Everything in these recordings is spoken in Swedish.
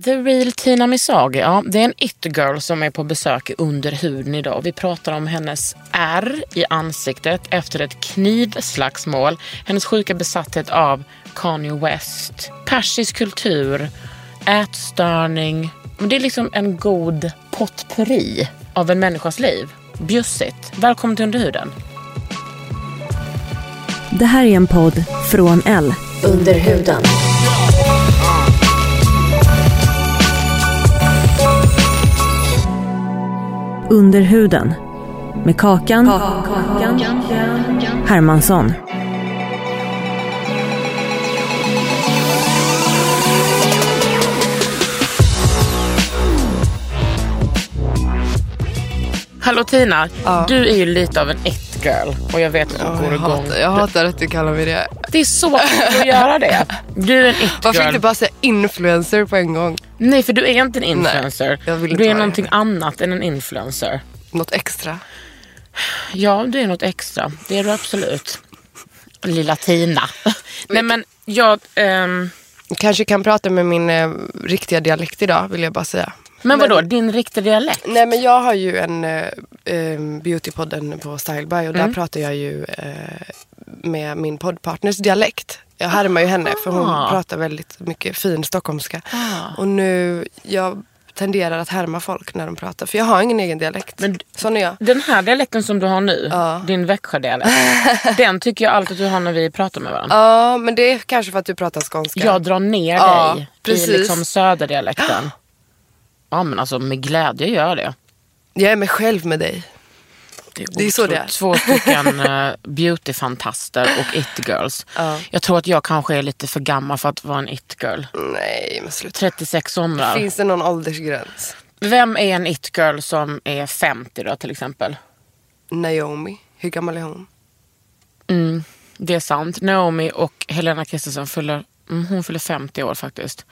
The Real Tina Misagi, ja, det är en it-girl som är på besök under huden idag. Vi pratar om hennes ärr i ansiktet efter ett knivslagsmål, hennes sjuka besatthet av Kanye West, persisk kultur, ätstörning. Men Det är liksom en god potpurri av en människas liv. Bjussigt. Välkommen till Under huden. Det här är en podd från L. Under huden. Under huden. Med Kakan, Hermansson. Hallå Tina, du är ju lite av en it-girl och jag vet att du går jag, igång. hatar, jag hatar att du kallar mig det. Det är så kul att göra det. Du är en Varför it-girl. inte bara säga influencer på en gång? Nej, för du är inte en influencer. Nej, jag vill inte du är någonting det. annat än en influencer. Något extra. Ja, du är något extra. Det är du absolut. Lilla Tina. Nej, men jag... ehm, Kanske kan prata med min eh, riktiga dialekt idag vill jag bara säga. Men vadå, din riktiga dialekt? Nej men jag har ju en eh, eh, beautypodden på Styleby och Mm. där pratar jag ju eh, med min poddpartners dialekt. Jag härmar ju henne för hon Ah. pratar väldigt mycket fin stockholmska. Och nu, jag tenderar att härma folk när de pratar för jag har ingen egen dialekt. Men- Sån är jag. Den här dialekten som du har nu, Ja. din Växjödialekt, den tycker jag alltid att du har när vi pratar med varandra. Ja men det är kanske för att du pratar skånska. Jag drar ner Ja, dig precis. i liksom söderdialekten. Ja men alltså med glädje gör jag det. Jag är mig själv med dig. Det är så det är. Två stycken uh, beautyfantaster och it-girls. Ja. Jag tror att jag kanske är lite för gammal för att vara en it-girl. Nej men sluta. 36 somrar. Finns det någon åldersgräns? Vem är en it-girl som är 50 då till exempel? Naomi, hur gammal är hon? Mm, det är sant. Naomi och Helena Kristensen fyller, mm, hon fyller 50 år faktiskt.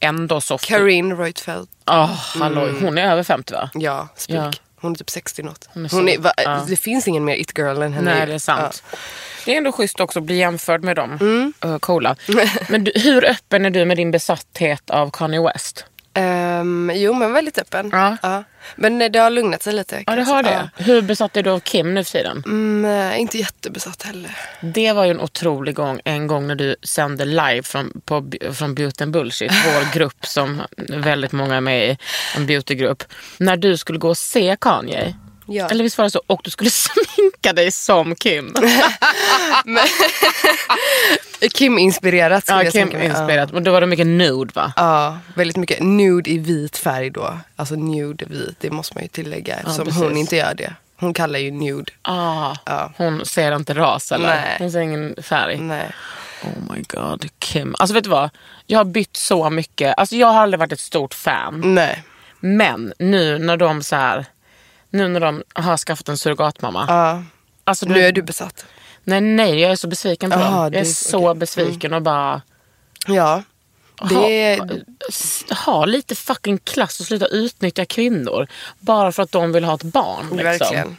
Ändå så... Karin Reutefeldt. Oh, hallå, hon är över 50 va? Ja, spik. Ja. Hon är typ 60 något. Hon Hon är är så- va, ja. Det finns ingen mer it-girl än henne. Nej, det är sant. Det är ändå schysst också att bli jämförd med dem. Mm. Uh, coola. Men du, hur öppen är du med din besatthet av Kanye West? Ja. Ehm, jo, men väldigt öppen. Ja. Men eh, det har lugnat sig lite. Ja, det har det. Hur besatt är du av Kim nu för tiden? Ja. Mm, eh, inte jättebesatt heller. Det var ju en otrolig gång, en gång när du sände live från, på, från Beauty and Bullshit, vår grupp som väldigt många är med i, en beautygrupp. När du skulle gå och se Kanye. Ja. Eller visst var det så? Och du skulle sminka dig som Kim. Kim-inspirerat ja, jag Kim tänka mig. inspirerat. Men då var det mycket nude va? Ja, väldigt mycket nude i vit färg då. Alltså nude vit, det måste man ju tillägga eftersom precis. hon inte gör det. Hon kallar ju nude. Ah, Ja. Hon ser inte ras eller? Nej. Hon ser ingen färg? Nej. Oh my god, Kim. Alltså vet du vad? Jag har bytt så mycket. Alltså jag har aldrig varit ett stort fan. Nej. Men nu när de så här, nu när de har skaffat en surrogatmamma. Ja. Alltså, Nu är du besatt. Nej, nej, jag är så besviken på Aha, dem. Jag du- är så okej. Mm. besviken och bara... Ja. Det ha, ha lite fucking klass och sluta utnyttja kvinnor. Bara för att de vill ha ett barn. Liksom. Verkligen.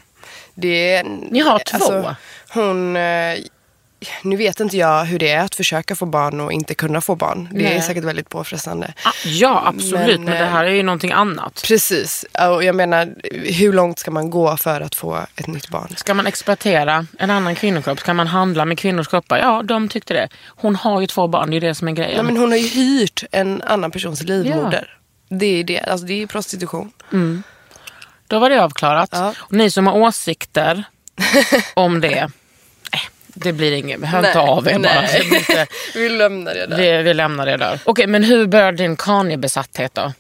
Det Ni har två. Alltså, hon, eh, nu vet inte jag hur det är att försöka få barn och inte kunna få barn. Det Nej. är säkert väldigt påfrestande. Ah, ja, absolut. Men, Men, det här är ju någonting annat. Precis. Och jag menar, hur långt ska man gå för att få ett nytt barn? Ska man exploatera en annan kvinnokropp? Ska man handla med kvinnors kroppar? Ja, de tyckte det. Hon har ju två barn, det är det som är grejen. Ja, men hon har ju hyrt en annan persons livmoder. Det är det. Alltså, det är prostitution. Då var det avklarat. Ja. Och ni som har åsikter om det, det blir inget. Hör inte av er bara. Inte, Vi lämnar det där. vi, vi lämnar det där. Okej, men hur började din Kanye-besatthet då?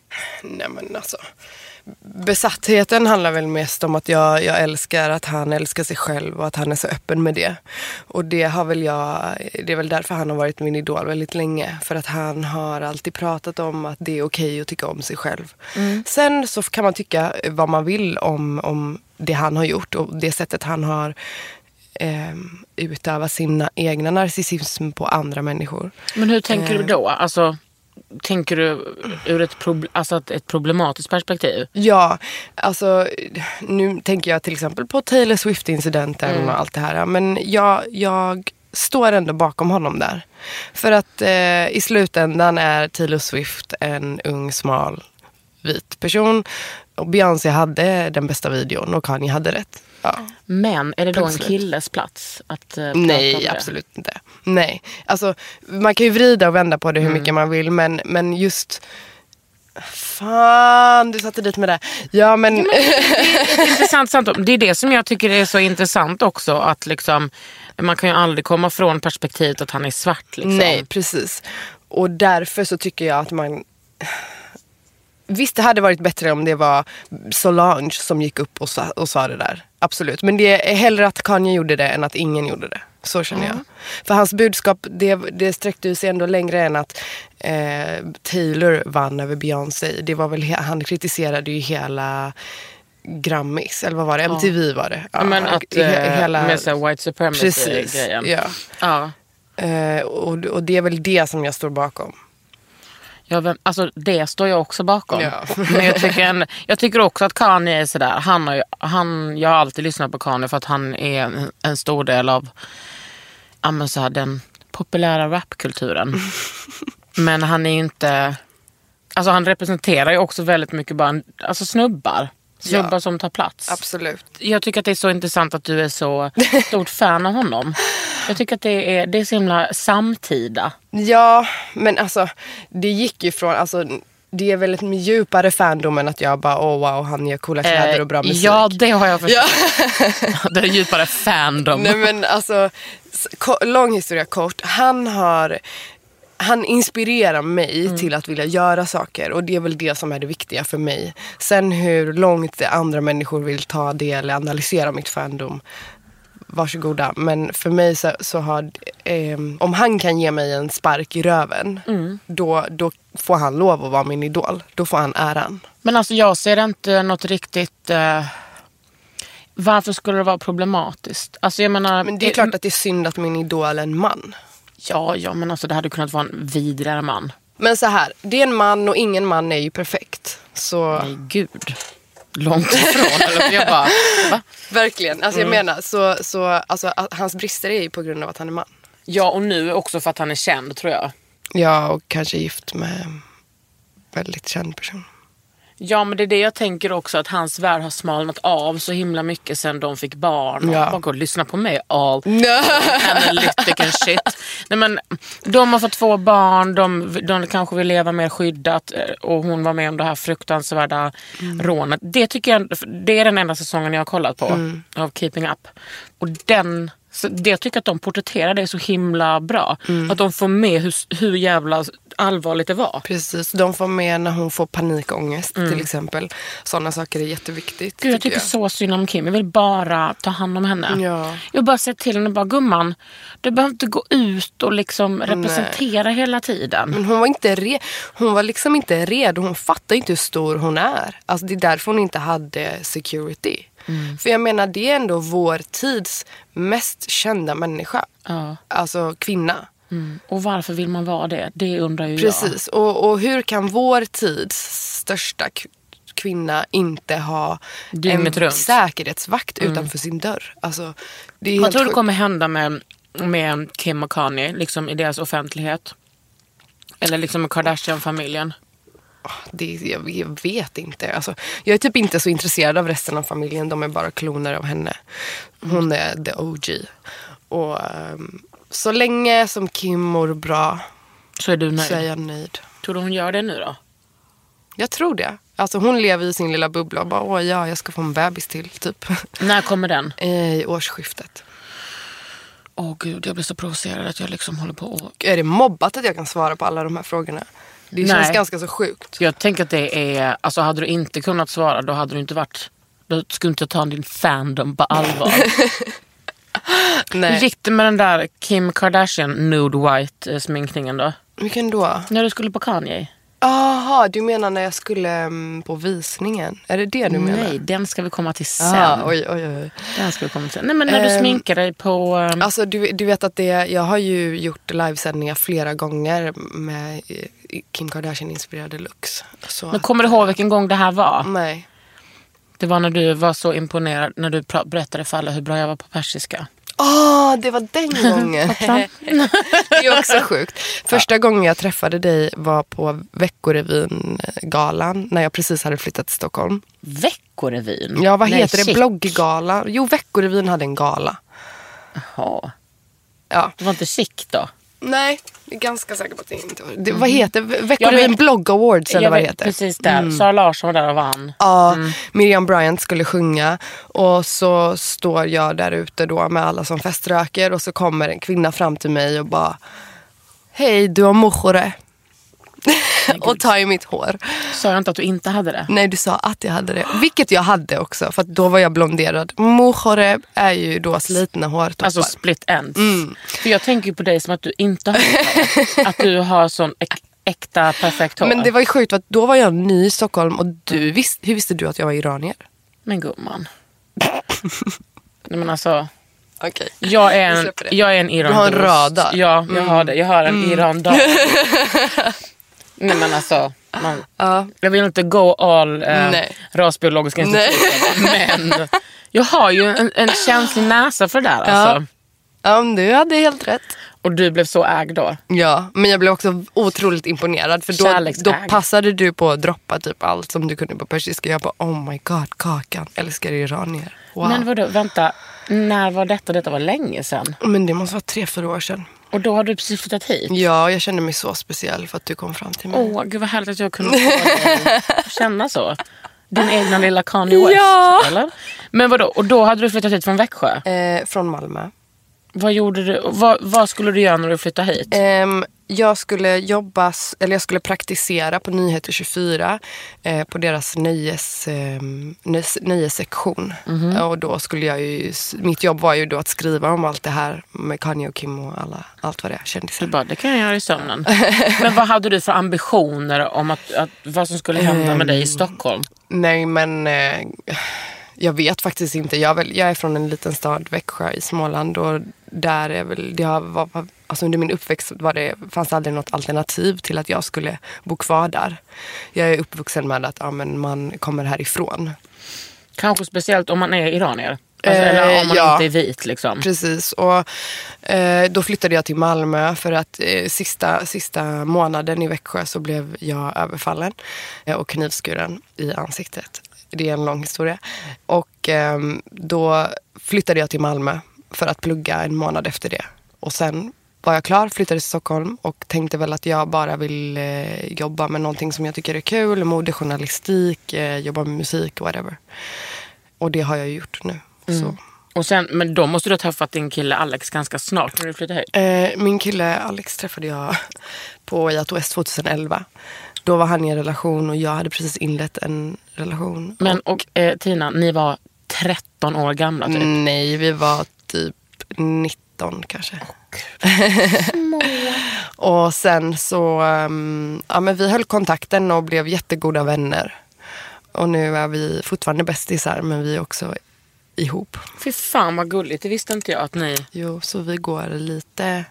Nej men alltså. Besattheten handlar väl mest om att jag, jag älskar att han älskar sig själv och att han är så öppen med det. Och det har väl jag, det är väl därför han har varit min idol väldigt länge. För att han har alltid pratat om att det är okej att tycka om sig själv. Sen så kan man tycka vad man vill om, om det han har gjort och det sättet han har eh, utövat sin egna narcissism på andra människor. Men hur tänker Eh. du då? Alltså, tänker du ur ett, prob- alltså ett, problematiskt perspektiv? Ja, alltså nu tänker jag till exempel på Taylor Swift-incidenten och allt det här. Men jag, jag står ändå bakom honom där. För att eh, i slutändan är Taylor Swift en ung, smal, vit person. Och Beyoncé hade den bästa videon och Kanye hade rätt. Ja. Men är det då en killes plats att eh, prata om Nej, det? absolut inte. Nej, alltså man kan ju vrida och vända på det hur mycket man vill men, men just... Fan, du satte dit med det. Ja men... Ett intressant samtal. Det är det som jag tycker är så intressant också. Att liksom, man kan ju aldrig komma från perspektivet att han är svart. Liksom. Nej, precis. Och därför så tycker jag att man... Visst, det hade varit bättre om det var Solange som gick upp och sa, och sa det där. Absolut. Men det är hellre att Kanye gjorde det än att ingen gjorde det. Så känner jag. För hans budskap, det, det sträckte sig ändå längre än att eh, Taylor vann över Beyoncé. Det var väl, han kritiserade ju hela Grammis, eller vad var det? MTV var det. Ja, men att, he- eh, med så white Precis, supremacy-grejen. ja. Ja. Eh, och, och det är väl det som jag står bakom. Ja, vem, alltså det står jag också bakom. Ja. Men jag tycker, en, jag tycker också att Kanye är sådär. Han har han, jag har alltid lyssnat på Kanye för att han är en, en stor del av ja, men så här, den populära rapkulturen. men han är ju inte... Alltså han representerar ju också väldigt mycket bara, alltså snubbar. Snubbar Ja. som tar plats. Absolut. Jag tycker att det är så intressant att du är så stort fan av honom. Jag tycker att det är, det är så himla samtida. Ja, men alltså det gick ju från, alltså det är väl ett djupare fandom än att jag bara åh wow han gör coola kläder och bra musik. Ja, det har jag förstått. Det är djupare fandom. Nej men alltså, lång historia kort. Han har han inspirerar mig Mm. till att vilja göra saker och det är väl det som är det viktiga för mig. Sen hur långt andra människor vill ta det eller analysera mitt fandom, varsågoda. Men för mig så, så har, eh, om han kan ge mig en spark i röven, Mm. då, då får han lov att vara min idol. Då får han äran. Men alltså jag ser inte något riktigt... Eh, varför skulle det vara problematiskt? Alltså jag menar... Men det är klart att det är synd att min idol är en man. Ja, ja, men alltså det hade kunnat vara en vidrigare man. Men så här, det är en man och ingen man är ju perfekt. Så... Nej, gud. Långt ifrån. Eller jag bara, va? Verkligen. Alltså Mm. jag menar, så, så, alltså, hans brister är ju på grund av att han är man. Ja, och nu också för att han är känd tror jag. Ja, och kanske gift med en väldigt känd person. Ja, men det är det jag tänker också. Att hans värld har smalnat av så himla mycket sen de fick barn. Ja. Och bara gå och lyssna på mig. All analytic and shit. Nej, men, de har fått två barn, de, de kanske vill leva mer skyddat eh, och hon var med om det här fruktansvärda rånet. Det tycker jag det är den enda säsongen jag har kollat på av Keeping Up. Och den, så det jag tycker att de porträtterar det så himla bra. Att de får med hur, hur jävla allvarligt det var. Precis, de får med när hon får panikångest till exempel. Sådana saker är jätteviktigt. Mm. Gud, jag tycker så synd om Kim. Jag vill bara ta hand om henne. Ja. Jag bara säga till henne, bara, gumman, du behöver inte gå ut och liksom representera hela tiden. Men hon var, inte re- hon var liksom inte redo. Hon fattar inte hur stor hon är. Alltså det är därför hon inte hade security. Mm. För jag menar, det är ändå vår tids mest kända människa. Ja. Alltså kvinna. Mm. Och varför vill man vara det? Det undrar ju Precis. Och, och hur kan vår tids största kvinna inte ha Dygnet en runt. säkerhetsvakt utanför sin dörr? Alltså, det är jag. Vad tror du kommer hända med med Kim och Kanye, liksom i deras offentlighet? Eller liksom med Kardashian-familjen? Det, jag, jag vet inte. Alltså, jag är typ inte så intresserad av resten av familjen. De är bara kloner av henne. Hon är the OG. Och ehm, så länge som Kim mår bra Så är du nöjd? så är jag nöjd. Tror du hon gör det nu då? Jag tror det. Alltså hon lever i sin lilla bubbla och bara, åh ja, jag ska få en bebis till, typ. När kommer den? I årsskiftet. Åh gud, jag blir så provocerad att jag liksom håller på och... Är det mobbat att jag kan svara på alla de här frågorna? Det Nej. känns ganska så sjukt. Jag tänker att det är... Alltså hade du inte kunnat svara då hade du inte varit... Då skulle inte jag ta din fandom på allvar. Hur Nej. gick det med den där Kim Kardashian nude white eh, sminkningen då? Vilken då? När du skulle på Kanye? Jaha, du menar när jag skulle mm, på visningen? Är det det du menar? Nej, den ska vi komma till sen. Ah, oj, oj, oj. Den ska vi komma till. Nej men när du Ehm, sminkar dig på... ehm, Alltså du, du vet att det, jag har ju gjort livesändningar flera gånger med eh, Kim Kardashian-inspirerade looks. Så, men kommer du ihåg vilken gång det här var? Nej. Det var när du var så imponerad när du berättade för alla hur bra jag var på persiska. Åh, det var den gången. det är också sjukt. Första gången jag träffade dig var på Veckorevyn-galan när jag precis hade flyttat till Stockholm. Veckorevyn? Ja, vad Nej, heter det? shit. Blogggala? Jo, Veckorevyn hade en gala. Jaha. Ja. Det var inte chic då? Nej, jag är ganska säker på att det inte var det. Vad heter det? Veckorevyn Blogg Awards eller vad det heter? precis där. Sara Larsson var där och vann. Ja, Miriam Bryant skulle sjunga och så står jag där ute då med alla som feströker och så kommer en kvinna fram till mig och bara Hej, du har mojore. och tar i mitt hår. Sa jag inte att du inte hade det? Nej, du sa att jag hade det. Vilket jag hade också, för att då var jag blonderad. Mojore är ju då slitna hårtoppar. Alltså split ends. Mm. För jag tänker på dig som att du inte har det. Att du har sån äk- äkta perfekt hår. Men det var ju sjukt för att då var jag ny i Stockholm och du vis- hur visste du att jag var iranier? Men gumman. Nej, men alltså, Okej. jag är en, jag är en iran Du har en radar. Mm. Ja, jag har det. Jag har en iran Nej men alltså. Man, Ja. Jag vill inte go all eh, Nej. rasbiologiska institutet. Men jag har ju en, en känslig näsa för det där. Alltså. Ja, men du hade helt rätt. Och du blev så ägd då. Ja, men jag blev också otroligt imponerad för då, då passade du på att droppa typ allt som du kunde på persiska. Jag bara oh my god, Kakan, älskar iranier. Wow. Men vadå, vänta. När var detta? Detta var länge sedan. Men det måste vara tre, fyra år sedan. Och då har du precis flyttat hit. Ja, jag kände mig så speciell för att du kom fram till mig. Åh, gud vad härligt att jag kunde få dig att känna så. Din egna lilla Kanye West. Ja. Eller? Men vadå, och då hade du flyttat hit från Växjö? Eh, från Malmö. Vad gjorde du? Vad, vad skulle du göra när du flyttade hit? Ehm, jag skulle jobba, eller jag skulle praktisera på Nyheter 24 eh, på deras nöjes, ehm, nöjes, nöjessektion. Mhm. Och då skulle jag ju, mitt jobb var ju då att skriva om allt det här med Kanye och Kim och alla, allt vad det är, Du kändisar. bara, det kan jag göra i sömnen. Men vad hade du för ambitioner om att, att, vad som skulle hända med dig i Stockholm? Nej men eh, jag vet faktiskt inte. Jag är, väl, jag är från en liten stad, Växjö i Småland. Och där är väl, det har, var, alltså under min uppväxt var det, fanns aldrig något alternativ till att jag skulle bo kvar där. Jag är uppvuxen med att ja, men man kommer härifrån. Kanske speciellt om man är iranier. Alltså, Eh, eller om man ja. inte är vit liksom. Precis. Och, eh, då flyttade jag till Malmö för att eh, sista, sista månaden i Växjö så blev jag överfallen eh, och knivskuren i ansiktet. Det är en lång historia. Och ehm, då flyttade jag till Malmö för att plugga en månad efter det. Och sen var jag klar, flyttade till Stockholm och tänkte väl att jag bara vill eh, jobba med någonting som jag tycker är kul. Modejournalistik, eh, jobba med musik, whatever. Och det har jag gjort nu. Så. Och sen, men då måste du ha träffat din kille Alex ganska snart när du flyttade hit. Eh, min kille Alex träffade jag på Out West 2011. Då var han i en relation och jag hade precis inlett en relation. Men och eh, Tina, ni var 13 år gamla typ. Nej, vi var typ 19 kanske. och sen så, ehm, ja men vi höll kontakten och blev jättegoda vänner. Och nu är vi fortfarande bästisar men vi är också ihop. Fy fan vad gulligt, det visste inte jag att ni Jo, så vi går lite,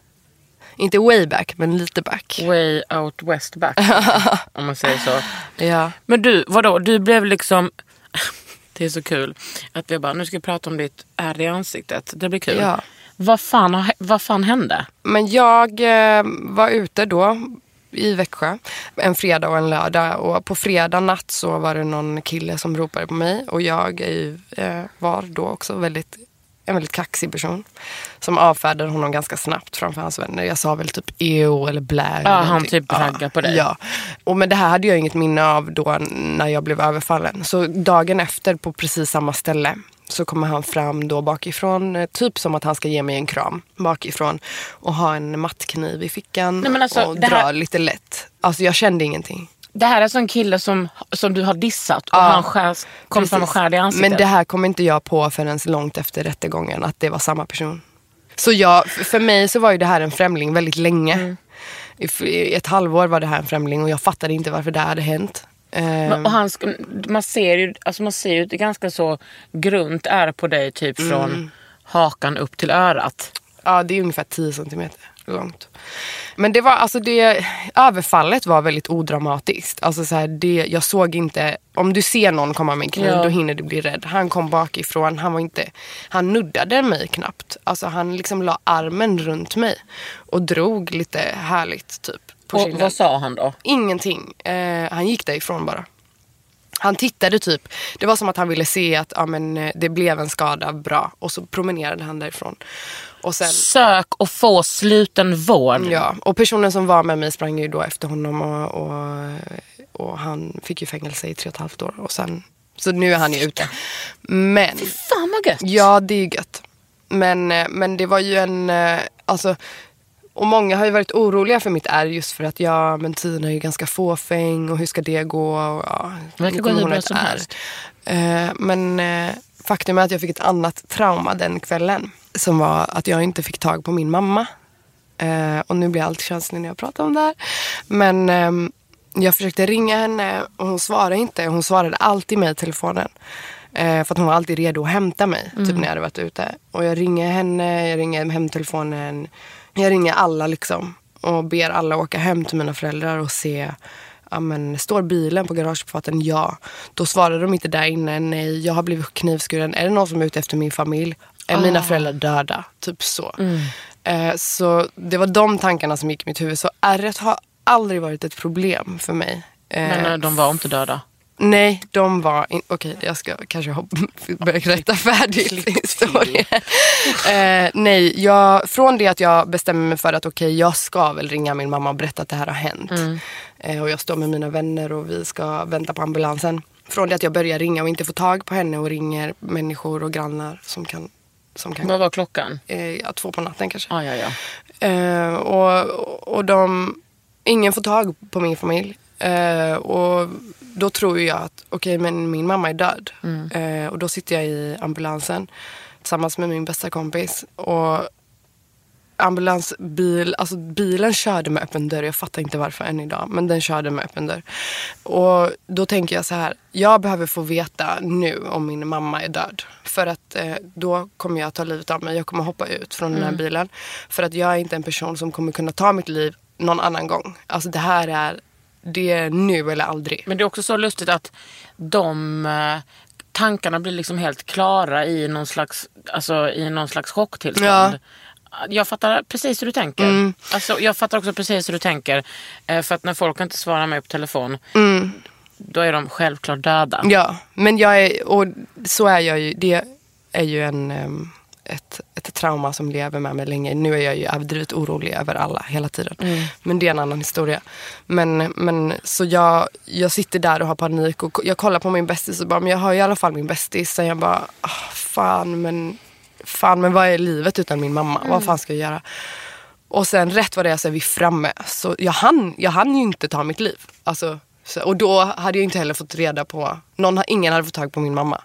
inte way back men lite back. way out west back. om man säger så. Ja. Men du, vadå? Du blev liksom... Det är så kul att vi bara, nu ska vi prata om ditt ärr i ansiktet. Det blir kul. Ja. Vad fan, vad fan hände? Men jag eh, var ute då i Växjö en fredag och en lördag. Och på fredag natt så var det någon kille som ropade på mig. Och jag eh, var då också väldigt, en väldigt kaxig person. Som avfärdade honom ganska snabbt framför hans vänner. Jag sa väl typ EO eller blä. Ja, han någonting. typ raggade på dig. Ja. Och men det här hade jag inget minne av då när jag blev överfallen. Så dagen efter på precis samma ställe så kommer han fram då bakifrån, eh, typ som att han ska ge mig en kram bakifrån och ha en mattkniv i fickan Nej, alltså, och dra här- lite lätt. Alltså jag kände ingenting. Det här är en sån kille som, som du har dissat och Ja, han skär, kom fram och skär dig i ansiktet. Men det här kom inte jag på förrän långt efter rättegången att det var samma person. Så jag, för mig så var ju det här en främling väldigt länge. Mm. I, ett halvår var det här en främling och jag fattade inte varför det hade hänt. Ehm, Men- Och han, sk- man, ser ju, alltså man ser ju ett ganska så grunt är på dig typ från Mm. hakan upp till örat. Ja, det är ungefär 10 centimeter långt. Men det var alltså det, överfallet var väldigt odramatiskt. Alltså så här, det, jag såg inte, om du ser någon komma med en kniv Ja. då hinner du bli rädd. Han kom bakifrån, han var inte, han nuddade mig knappt. Alltså han liksom la armen runt mig och drog lite härligt typ på Och vad sa han då? Ingenting. Eh, han gick därifrån bara. Han tittade typ. Det var som att han ville se att ja, men, eh, det blev en skada, bra. Och så promenerade han därifrån. Och sen, Sök och få sluten vård. ja, och personen som var med mig sprang ju då efter honom och, och, och han fick ju fängelse i tre och ett halvt år. Och sen, så nu är han ju ute. Men, Fan vad gött. ja det är ju gött. Men, eh, men det var ju en, eh, alltså och många har ju varit oroliga för mitt ärr just för att ja, men Tina är ju ganska fåfäng och hur ska det gå? Och, ja, Det verkar gå hur bra som ärr. helst. Eh, men faktum är att jag fick ett annat trauma den kvällen. Som var att jag inte fick tag på min mamma. Eh, och nu blir jag alltid känslig när jag pratar om det här. Men ehm, jag försökte ringa henne och hon svarade inte. Hon svarade alltid mig i telefonen. Eh, för att hon var alltid redo att hämta mig. Typ när jag hade varit ute. Och jag ringer henne, jag ringer hemtelefonen. Jag ringer alla liksom. Och ber alla åka hem till mina föräldrar och se. Ja, men, står bilen på garageuppfarten? Ja. Då svarade de inte där inne. Nej, jag har blivit knivskuren. Är det någon som är ute efter min familj? Är mina föräldrar döda? Typ så. Eh, så det var de tankarna som gick i mitt huvud. Så ärret har aldrig varit ett problem för mig. Eh, Men eh, de var inte döda. Nej, de var... In... Okej, jag ska kanske hoppa, börja berätta färdigt historien. eh, nej, jag, från det att jag bestämmer mig för att okej, jag ska väl ringa min mamma och berätta att det här har hänt. Eh, och jag står med mina vänner och vi ska vänta på ambulansen. Från det att jag börjar ringa och inte får tag på henne och ringer människor och grannar som kan... Som kan Vad var klockan? eh, ja, två på natten kanske. Ah, ja, ja. Eh, och, och de, ingen får tag på min familj. Eh, och då tror jag att okej, men min mamma är död. Eh, och då sitter jag i ambulansen tillsammans med min bästa kompis. Och ambulansbil, alltså bilen körde med öppen dörr. Jag fattar inte varför än idag, men den körde med öppen dörr. Och då tänker jag så här, jag behöver få veta nu om min mamma är död. För att eh, då kommer jag ta livet av mig. Jag kommer hoppa ut från den här bilen. För att jag är inte en person som kommer kunna ta mitt liv någon annan gång. Alltså det här är, det är nu eller aldrig. Men det är också så lustigt att de eh, tankarna blir liksom helt klara i någon slags, alltså, i någon slags chocktillstånd. Ja. Jag fattar precis hur du tänker. Mm. Alltså, jag fattar också precis hur du tänker. Eh, för att när folk inte svarar mig på telefon, då är de självklart döda. Mm. Ja, men jag är, och så är jag ju, det är ju en, ehm, ett, ett trauma som lever med mig länge. Nu är jag ju överdrivet orolig över alla hela tiden. Men det är en annan historia. Men, men så jag, jag sitter där och har panik och jag kollar på min bästis och bara, men jag har i alla fall min bästis. Sen jag bara, ah, fan men, fan men vad är livet utan min mamma? Vad fan ska jag göra? Och sen rätt vad det är så är vi framme. Så jag hann, jag hann ju inte ta mitt liv. Alltså, så, och då hade jag inte heller fått reda på, någon, ingen hade fått tag på min mamma.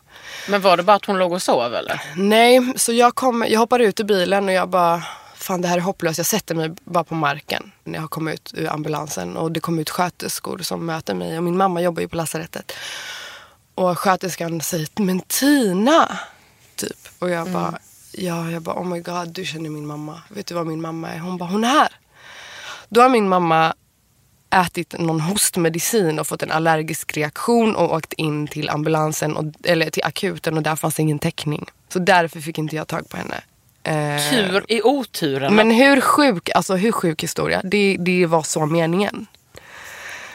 Men var det bara att hon låg och sov eller? Nej, så jag, kom, jag hoppar ut ur bilen och jag bara, fan det här är hopplöst. Jag sätter mig bara på marken när jag har kommit ut ur ambulansen. Och det kom ut sköterskor som möter mig och min mamma jobbar ju på lasarettet. Och sköterskan säger, men Tina! Typ. Och jag bara, ja, jag bara, oh my god, du känner min mamma. Vet du vad min mamma är? Hon bara, hon är här. Då har min mamma ätit någon hostmedicin och fått en allergisk reaktion och åkt in till ambulansen, och, eller till akuten och där fanns ingen täckning. Så därför fick inte jag tag på henne. Eh, Tur i oturen. Men hur sjuk, alltså hur sjuk historia. Det, det var så meningen.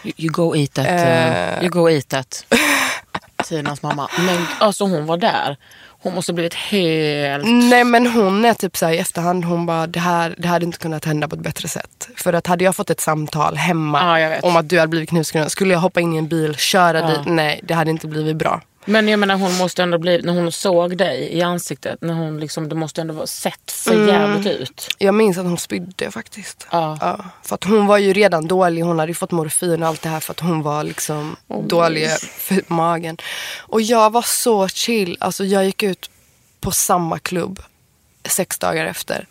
You, you go eat that. Eh. Uh, you go eat that. Tinas mamma. Men alltså hon var där. Hon måste blivit helt... Nej men hon är typ så här i efterhand, hon bara det här, det hade inte kunnat hända på ett bättre sätt. För att hade jag fått ett samtal hemma vet. om att du hade blivit knivskuren, skulle jag hoppa in i en bil, köra Ja. dit? Nej, det hade inte blivit bra. Men jag menar hon måste ändå bli, när hon såg dig i ansiktet, när hon liksom, det måste ändå vara sett för Mm. jävligt ut. Jag minns att hon spydde faktiskt. Ja. för att hon var ju redan dålig, hon hade ju fått morfin och allt det här för att hon var liksom dålig för magen. Och jag var så chill, alltså jag gick ut på samma klubb sex dagar efter.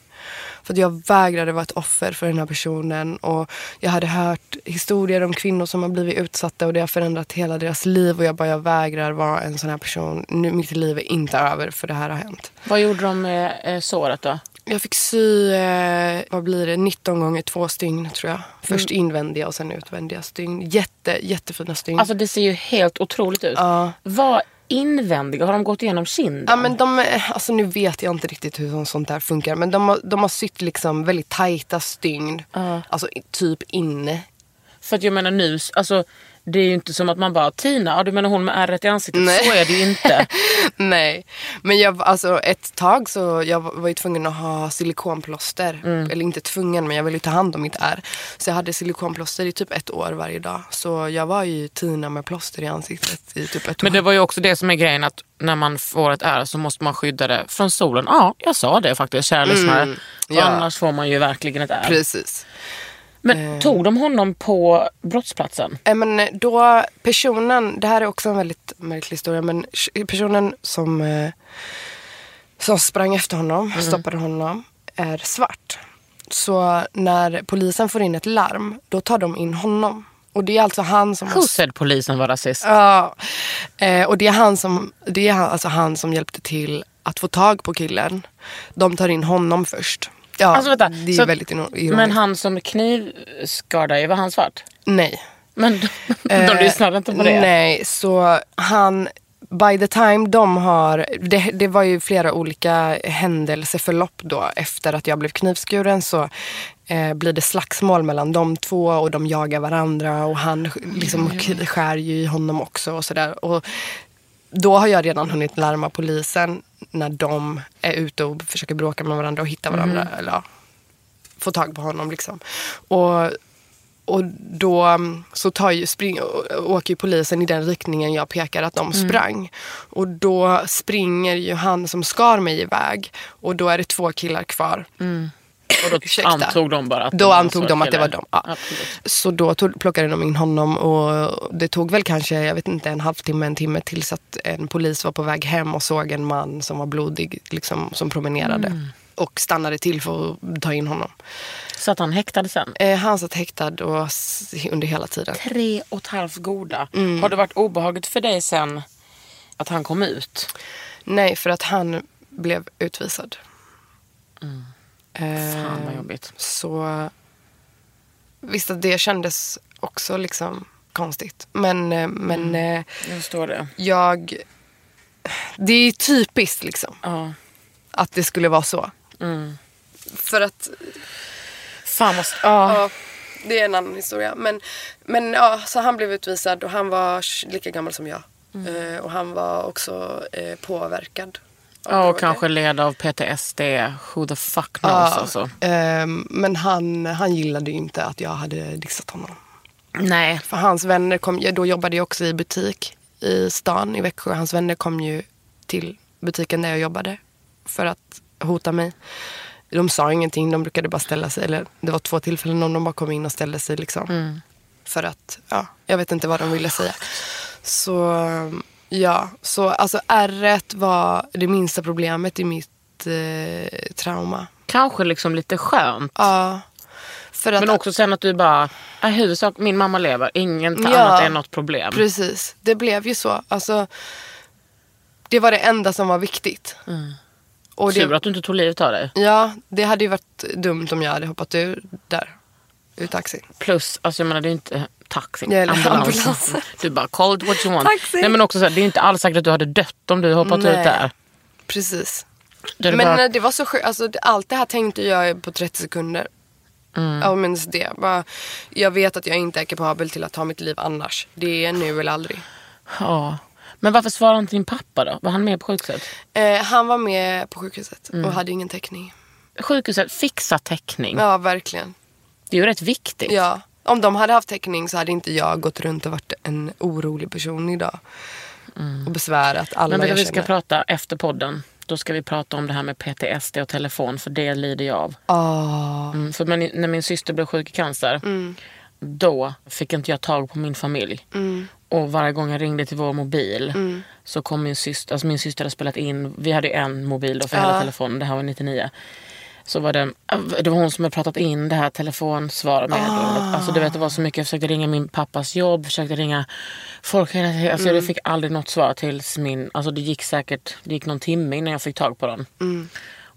För att jag vägrade vara ett offer för den här personen. Och jag hade hört historier om kvinnor som har blivit utsatta och det har förändrat hela deras liv. Och jag bara, jag vägrar vara en sån här person. Nu, mitt liv är inte över för det här har hänt. Vad gjorde de med eh, såret då? Jag fick sy, eh, vad blir det, 19 gånger två stygn tror jag. Först invändiga och sen utvändiga stygn. Jätte, jättefina stygn. Alltså det ser ju helt otroligt ut. Ja. Vad invändiga? Har de gått igenom kinden? Ja men de, alltså nu vet jag inte riktigt hur sånt där funkar. Men de har, de har sytt liksom väldigt tajta stygn. Alltså i- typ inne. För att jag menar nu, alltså det är ju inte som att man bara Tina, ja, du menar hon med ärret i ansiktet? Nej. Så är det ju inte. Nej, men jag, alltså ett tag så jag var ju tvungen att ha silikonplåster. Mm. Eller inte tvungen, men jag ville ta hand om mitt ärr. Så jag hade silikonplåster i typ ett år varje dag. Så jag var ju Tina med plåster i ansiktet i typ ett år. Men det var ju också det som är grejen att när man får ett ärr så måste man skydda det från solen. Ja, jag sa det faktiskt kära lyssnare. För ja. Annars får man ju verkligen ett ärr. Precis. Men tog de honom på brottsplatsen? Eh, Men då personen, det här är också en väldigt märklig historia, men personen som, eh, som sprang efter honom, Mm. stoppade honom, är svart. Så när polisen får in ett larm, då tar de in honom. Och det är alltså han som... Who said polisen var rasist? Ja, eh, och det är, han som, det är alltså han som hjälpte till att få tag på killen. De tar in honom först. Ja, Alltså, vänta, det är så- väldigt ironiskt. Men han som knivskadade dig, var han svart? Nej. Men de, de Eh, lyssnade inte på det? Nej, så han... By the time de har... Det, det var ju flera olika händelseförlopp då. Efter att jag blev knivskuren så eh, blir det slagsmål mellan de två och de jagar varandra och han liksom skär ju i honom också och sådär. Då har jag redan hunnit larma polisen när de är ute och försöker bråka med varandra och hitta varandra. Eller ja, få tag på honom liksom. Och och då mm, så tar ju, spring, åker ju polisen i den riktningen jag pekar att de sprang. Och då springer ju han som skar mig iväg. Och då är det två killar kvar. Och då Ursäkta. antog de bara att Då en antog de att det var de. Ja. Absolut. Så då tog, plockade de in honom och det tog väl kanske, jag vet inte, en halvtimme, en timme tills att en polis var på väg hem och såg en man som var blodig, liksom, som promenerade. Och stannade till för att ta in honom. Så att han häktade sen? Eh, han satt häktad och, under hela tiden. Tre och ett halvt goda. Mm. Har det varit obehagligt för dig sen att han kom ut? Nej, för att han blev utvisad. Eh, Fan vad jobbigt. så visst att det kändes också liksom konstigt. Men, eh, men eh, Jag förstår det. jag... Det är typiskt liksom Ja. att det skulle vara så. Mm. För att, Fan vad... Ja. ja, det är en annan historia. Men, men ja, så han blev utvisad och han var lika gammal som jag. Eh, och han var också eh, påverkad. Ja, och kanske led av PTSD. Who the fuck knows alltså. ehm, men han, han gillade ju inte att jag hade dissat honom. Nej. För hans vänner kom, ja, då jobbade jag också i butik i stan i Växjö. Hans vänner kom ju till butiken där jag jobbade för att hota mig. De sa ingenting, de brukade bara ställa sig. Eller det var två tillfällen då de bara kom in och ställde sig liksom. För att, ja, jag vet inte vad de ville säga. Så, ja, så alltså ärret var det minsta problemet i mitt eh, trauma. Kanske liksom lite skönt. Ja. För att, Men också sen att du bara, i huvudsak min mamma lever, inget Ja. annat är något problem. Precis, det blev ju så. Alltså, det var det enda som var viktigt. Och Tur att du inte tog livet av dig. ja, det hade ju varit dumt om jag hade hoppat ur där. Ur taxin. Plus, alltså jag menar det är inte taxin, Ja, ambulans. ambulans. Du bara, call it what you want. Taxi. Nej men också så här, det är inte alls säkert att du hade dött om du hoppat ut Nej. där. Precis. Det Men bara- det var så sjukt. Alltså, allt det här tänkte jag på 30 sekunder. Mm. Jag minns det. Bara, jag vet att jag inte är kapabel till att ta mitt liv annars. Det är nu eller aldrig. Ja. Men varför svarade inte din pappa då? Var han med på sjukhuset? Eh, han var med på sjukhuset Mm. och hade ingen täckning. Sjukhuset, fixa täckning. Ja, verkligen. Det är ju rätt viktigt. Ja. Om de hade haft täckning så hade inte jag gått runt och varit en orolig person idag. Och besvärat alla Mm. Men vet jag vi ska känner. prata efter podden. Då ska vi prata om det här med PTSD och telefon, för det lider jag av. Ah. Mm, för när min syster blev sjuk i cancer, då fick inte jag tag på min familj. Och varje gång jag ringde till vår mobil så kom min syster, alltså min syster hade spelat in, vi hade en mobil då för hela telefonen, det här var 99. Så var det, det var hon som hade pratat in det här telefonsvarmeddelandet. Alltså du vet det var så mycket, jag försökte ringa min pappas jobb, försökte ringa folk. Alltså jag fick aldrig något svar tills min, alltså det gick säkert, det gick någon timme innan jag fick tag på den.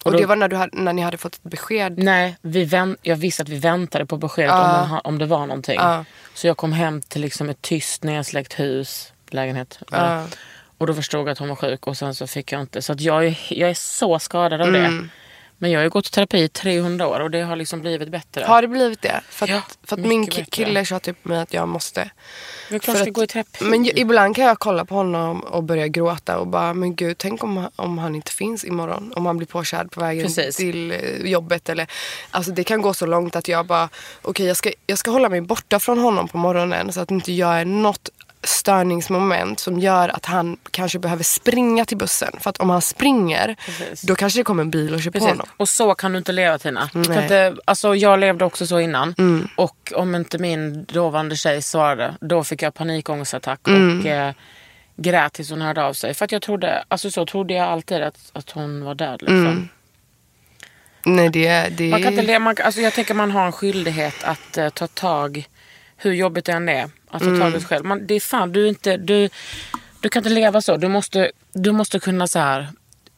Och då- det var när, du hade, när ni hade fått besked. Nej, vi vänt, jag visste att vi väntade på beskedet om, man, ha- om det var någonting. Ja. Så jag kom hem till liksom ett tyst nedsläckt hus, lägenhet. Ja. Och då förstod jag att hon var sjuk och sen så fick jag inte. Så att jag, är, jag är så skadad av Mm. det. Men jag har ju gått i terapi i 300 år och det har liksom blivit bättre. Har det blivit det? För att, Ja, för att min ki- kille sa till mig att jag måste. Klart För att- gå i terapi. Men ibland kan jag kolla på honom och börja gråta och bara, men gud, tänk om, om han inte finns imorgon. Om han blir påkörd på vägen Precis. till eh, jobbet. Eller, alltså det kan gå så långt att jag bara, okej jag, ska, jag ska hålla mig borta från honom på morgonen så att inte jag är något störningsmoment som gör att han kanske behöver springa till bussen. För att om han springer, Precis. då kanske det kommer en bil och kör på Precis. honom. Och så kan du inte leva Tina. Du kan inte, alltså, jag levde också så innan. Mm. Och om inte min dåvarande tjej svarade, då fick jag panikångestattack Mm. och eh, grät tills hon hörde av sig. För att jag trodde, alltså så trodde jag alltid att, att hon var död. Liksom. Mm. Nej, det, det Man kan inte man, alltså jag tänker man har en skyldighet att eh, ta tag, hur jobbigt det än är, att ta Mm. tag i sig själv. Man, det är fan, du, är inte, du, du kan inte leva så. Du måste, du måste kunna så här,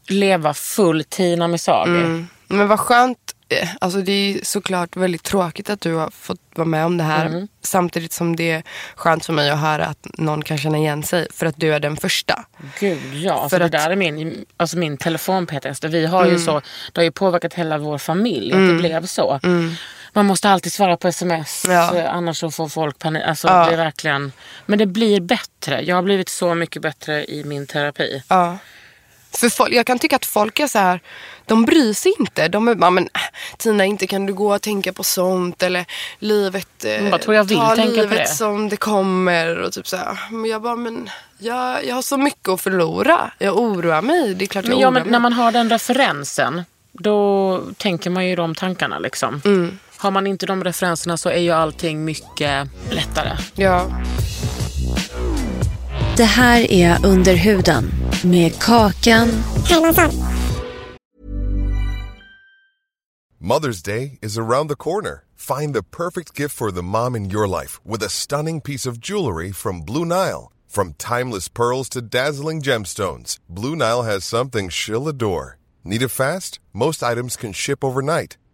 leva full Tina Misagi. Mm. Men vad skönt. eh, Alltså det är såklart väldigt tråkigt att du har fått vara med om det här. Mm. Samtidigt som det är skönt för mig att höra att någon kan känna igen sig. För att du är den första. Gud ja, för, För det att- där är min, alltså min telefon-PTSD. Vi har ju så, det har ju påverkat hela vår familj att det blev så. Man måste alltid svara på sms, Ja. eh, annars så får folk panik. Alltså, Ja. det är verkligen, men det blir bättre. Jag har blivit så mycket bättre i min terapi. Ja. För folk, jag kan tycka att folk är så här, de bryr sig inte. De är bara, men Tina inte kan du gå och tänka på sånt eller livet, eh, vad tror jag vill ta tänka på livet det? som det kommer och typ så här. Men jag bara, men jag, jag har så mycket att förlora. Jag oroar mig. Det är klart jag Men, ja, oroar men mig. när man har den referensen, då tänker man ju de tankarna. Liksom. Mm. Har man inte de referenserna så är ju allting mycket lättare. Ja. Det här är Under huden med Kakan Mother's Day is around the corner. Find the perfect gift for the mom in your life with a stunning piece of jewelry from Blue Nile. From timeless pearls to dazzling gemstones, Blue Nile has something she'll adore. Need it fast? Most items can ship overnight.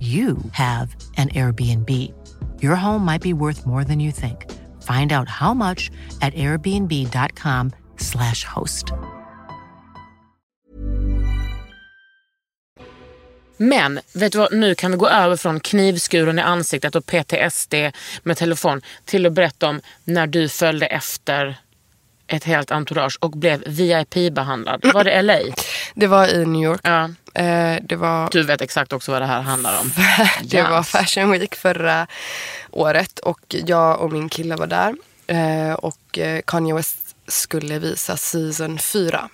you have an Airbnb. Your home might be worth more than you think. Find out how much at airbnb.com/slash host. Men vet du vad, nu kan vi gå över från knivskuren i ansiktet och PTSD med telefon till att berätta om när du följde efter ett helt entourage och blev VIP-behandlad. Var det LA? Det var i New York. Ja. Eh, det var Du vet exakt också vad det här handlar om. Det var Yes. Fashion Week förra året och jag och min kille var där. Eh, och eh, Kanye West skulle visa season 4.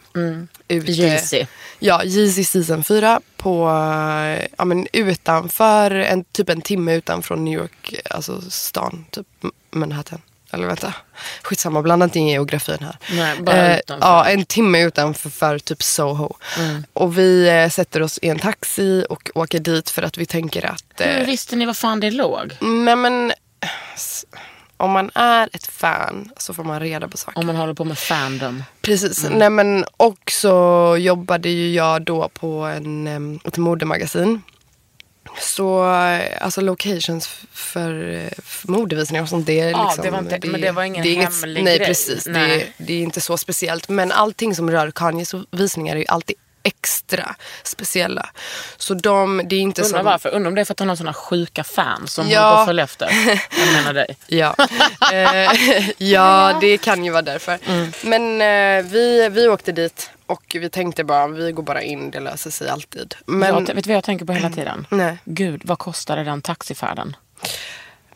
Ute- Yeezy. Ja, Yeezy season 4 på, eh, ja, men utanför, en, typ en timme utanför New York, alltså stan, typ Manhattan. Eller vänta, skitsamma, blanda inte in geografin här. Nej, bara utanför. Ja, en timme utanför för typ Soho. Och vi eh, sätter oss i en taxi och åker dit för att vi tänker att... Hur Eh, visste ni var fan det låg? nej men, om man är ett fan så får man reda på saker. Om man håller på med fandom. Precis. Nej, men, och så jobbade ju jag då på en, em, ett modemagasin. Så alltså locations för, för modevisningar och sånt. Det, är Ja, liksom, det var inte- men det var ingen är inget- hemlig Nej grej. precis. Det, Nej. det är inte så speciellt. Men allting som rör Kanyes visningar är ju alltid extra speciella. Så de, det är inte Undrar som... varför? Undrar om det är för att han har såna sjuka fans som Ja. att följa efter. Jag menar dig. Ja, eh, ja det kan ju vara därför. Mm. Men eh, vi, vi åkte dit och vi tänkte bara vi går bara in, det löser sig alltid. Men, Jag, vet du vad jag tänker på hela tiden? Nej. Gud, vad kostade den taxifärden?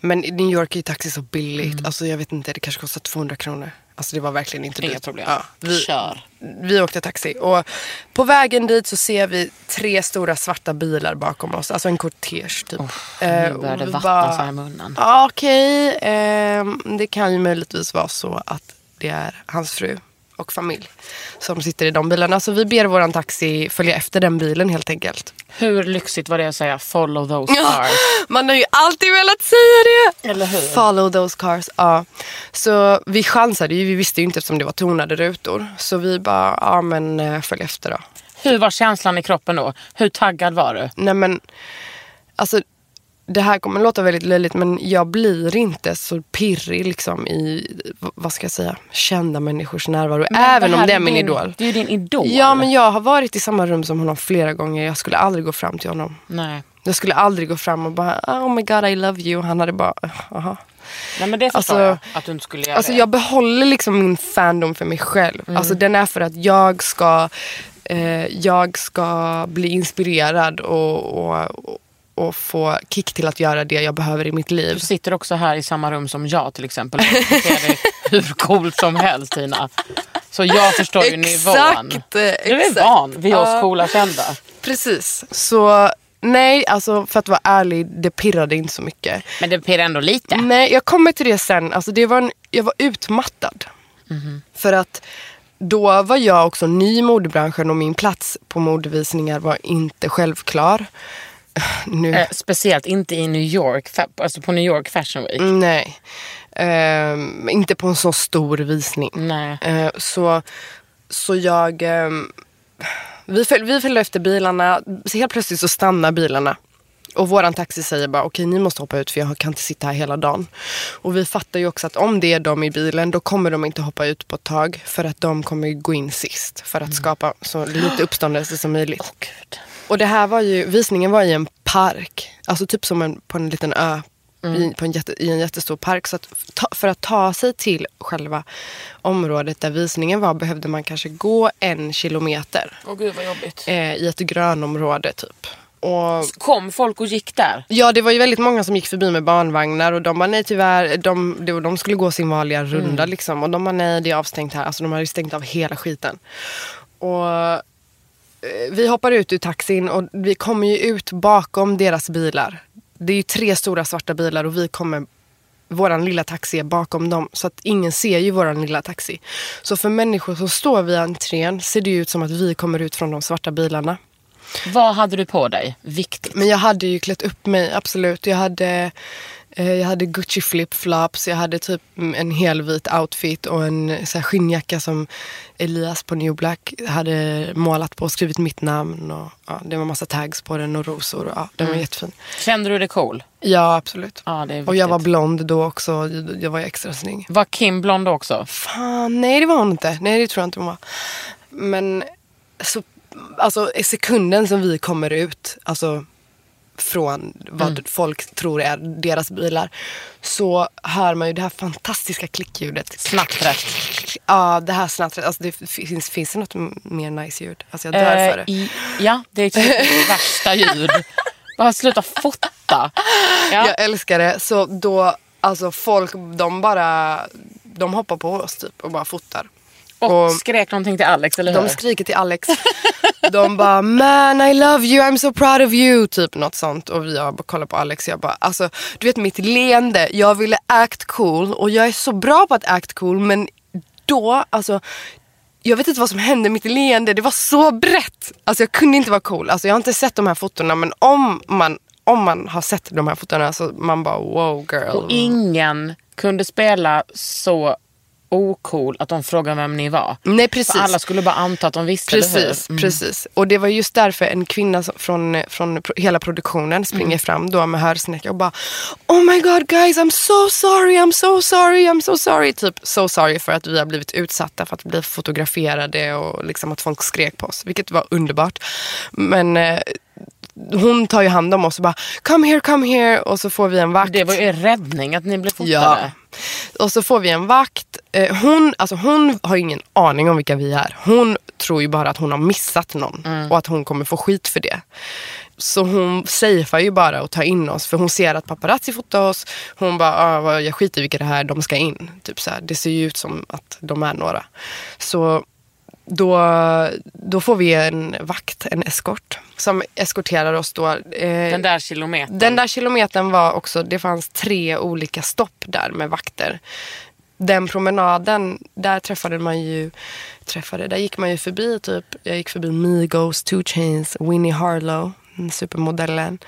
men i New York är ju taxi så billigt. Alltså jag vet inte, det kanske kostar 200 kronor. Alltså det var verkligen inte Inga dyrt. problem. Ja, vi, Kör. vi åkte taxi och på vägen dit så ser vi tre stora svarta bilar bakom oss. Alltså en kortege typ. Nu Eh, börjar det och vi vattna bara- så här i munnen. Ja, Okej, ehm, det kan ju möjligtvis vara så att det är hans fru och familj som sitter i de bilarna. Så vi ber våran taxi följa efter den bilen helt enkelt. Hur lyxigt var det att säga follow those cars? Man har ju alltid velat säga det. Eller hur? Follow those cars. Ja. Så vi chansade ju, vi visste ju inte eftersom det var tonade rutor. Så vi bara, ja men eh, följ efter då. Hur var känslan i kroppen då? Hur taggad var du? Nej men, alltså det här kommer låta väldigt löjligt men jag blir inte så pirrig liksom i, vad ska jag säga, kända människors närvaro. Även om det är min din, idol. Det är ju din idol. Ja men jag har varit i samma rum som honom flera gånger. Jag skulle aldrig gå fram till honom. Nej. Jag skulle aldrig gå fram och bara oh my god I love you. Han hade bara, jaha. Nej men det Alltså- jag att du inte skulle göra Alltså det. jag behåller liksom min fandom för mig själv. Mm. Alltså den är för att jag ska, eh, jag ska bli inspirerad och, och, och, och få kick till att göra det jag behöver i mitt liv. Du sitter också här i samma rum som jag till exempel. Jag ser hur coolt som helst Tina. Så jag förstår ju nivån. Exakt, Du är exakt. van vid oss Ja. coola kända. Precis. Så nej, alltså för att vara ärlig, det pirrade inte så mycket. Men det pirrar ändå lite. Nej, jag kommer till det sen. Alltså, det var en, jag var utmattad. För att då var jag också ny i modebranschen och min plats på modevisningar var inte självklar. Nu, Eh, speciellt inte i New York, alltså på New York Fashion Week. nej. Ehm, inte på en så stor visning. Nej. Eh, så, så jag... ehm, vi, föl, vi följde efter bilarna. Så helt plötsligt så stannar bilarna. Och våran taxi säger bara okej ni måste hoppa ut för jag kan inte sitta här hela dagen. Och vi fattar ju också att om det är de i bilen då kommer de inte hoppa ut på ett tag. För att de kommer gå in sist. För att skapa så lite uppståndelse som möjligt. Gud. Och det här var ju, visningen var i en park. Alltså typ som en, på en liten ö. I, på en jätte, I en jättestor park. Så att ta, för att ta sig till själva området där visningen var behövde man kanske gå en kilometer. Åh gud vad jobbigt. Eh, I ett grönområde typ. Och Kom folk och gick där? Ja, det var ju väldigt många som gick förbi med barnvagnar och de bara nej tyvärr, de, de, de skulle gå sin vanliga runda liksom. Och de bara nej det är avstängt här. Alltså de hade stängt av hela skiten. Och vi hoppar ut ur taxin och vi kommer ju ut bakom deras bilar. Det är ju tre stora svarta bilar och vi kommer våran lilla taxi är bakom dem så att ingen ser ju våran lilla taxi. Så för människor som står vid entrén ser det ju ut som att vi kommer ut från de svarta bilarna. Vad hade du på dig? Viktigt. Men jag hade ju klätt upp mig, absolut. Jag hade, eh, jag hade Gucci flip-flops, jag hade typ mm, en helvit outfit och en så här, skinnjacka som Elias på New Black hade målat på och skrivit mitt namn. Och, ja, det var massa tags på den och rosor. Och, ja, den var jättefin. Kände du dig cool? Ja, absolut. Ja, och jag var blond då också. Jag var extra snygg. Var Kim blond också? Fan, nej det var hon inte. Nej det tror jag inte hon var. Men så, alltså i sekunden som vi kommer ut, alltså från vad Mm. folk tror är deras bilar, så hör man ju det här fantastiska klickljudet. Snattret. Ja, det här snattret. Alltså det finns, finns det något mer nice ljud? Alltså jag dör Eh, för det. i, ja, det är typ värsta ljud. Bara sluta fota. Ja. Jag älskar det. Så då, alltså folk, de bara, de hoppar på oss typ och bara fotar. Och, skrek någonting till Alex, eller hur? De skriker till Alex. De bara man I love you, I'm so proud of you. Typ något sånt. Och bara kollat på Alex. Jag bara alltså du vet mitt leende. Jag ville act cool och jag är så bra på att act cool men då alltså jag vet inte vad som hände, mitt leende det var så brett. Alltså jag kunde inte vara cool. Alltså jag har inte sett de här fotona men om man, om man har sett de här fotona så man bara wow girl. Och ingen kunde spela så ocool att de frågade vem ni var. Nej precis. För alla skulle bara anta att de visste, Precis? Mm. precis. Och det var just därför en kvinna från, från hela produktionen springer Mm. fram då med hörsnäcka och bara Oh my god guys I'm so sorry, I'm so sorry, I'm so sorry. Typ so sorry för att vi har blivit utsatta för att bli fotograferade och liksom att folk skrek på oss. Vilket var underbart. Men eh, hon tar ju hand om oss och bara come here, come here. Och så får vi en vakt. Det var ju er räddning att ni blev fotade. Ja. Och så får vi en vakt. Eh, hon, alltså hon har ingen aning om vilka vi är. Hon tror ju bara att hon har missat någon Mm. och att hon kommer få skit för det. Så hon safear ju bara och tar in oss för hon ser att paparazzi fotar oss. Hon bara, ah, jag skiter i vilka det här de ska in. Typ så här. Det ser ju ut som att de är några. Så då, då får vi en vakt, en eskort, som eskorterar oss då. Eh, Den där kilometern. den där kilometern var också, det fanns tre olika stopp där med vakter. Den promenaden, där träffade man ju, träffade, där gick man ju förbi typ, jag gick förbi Migos, Two Chains, Winnie Harlow, den supermodellen.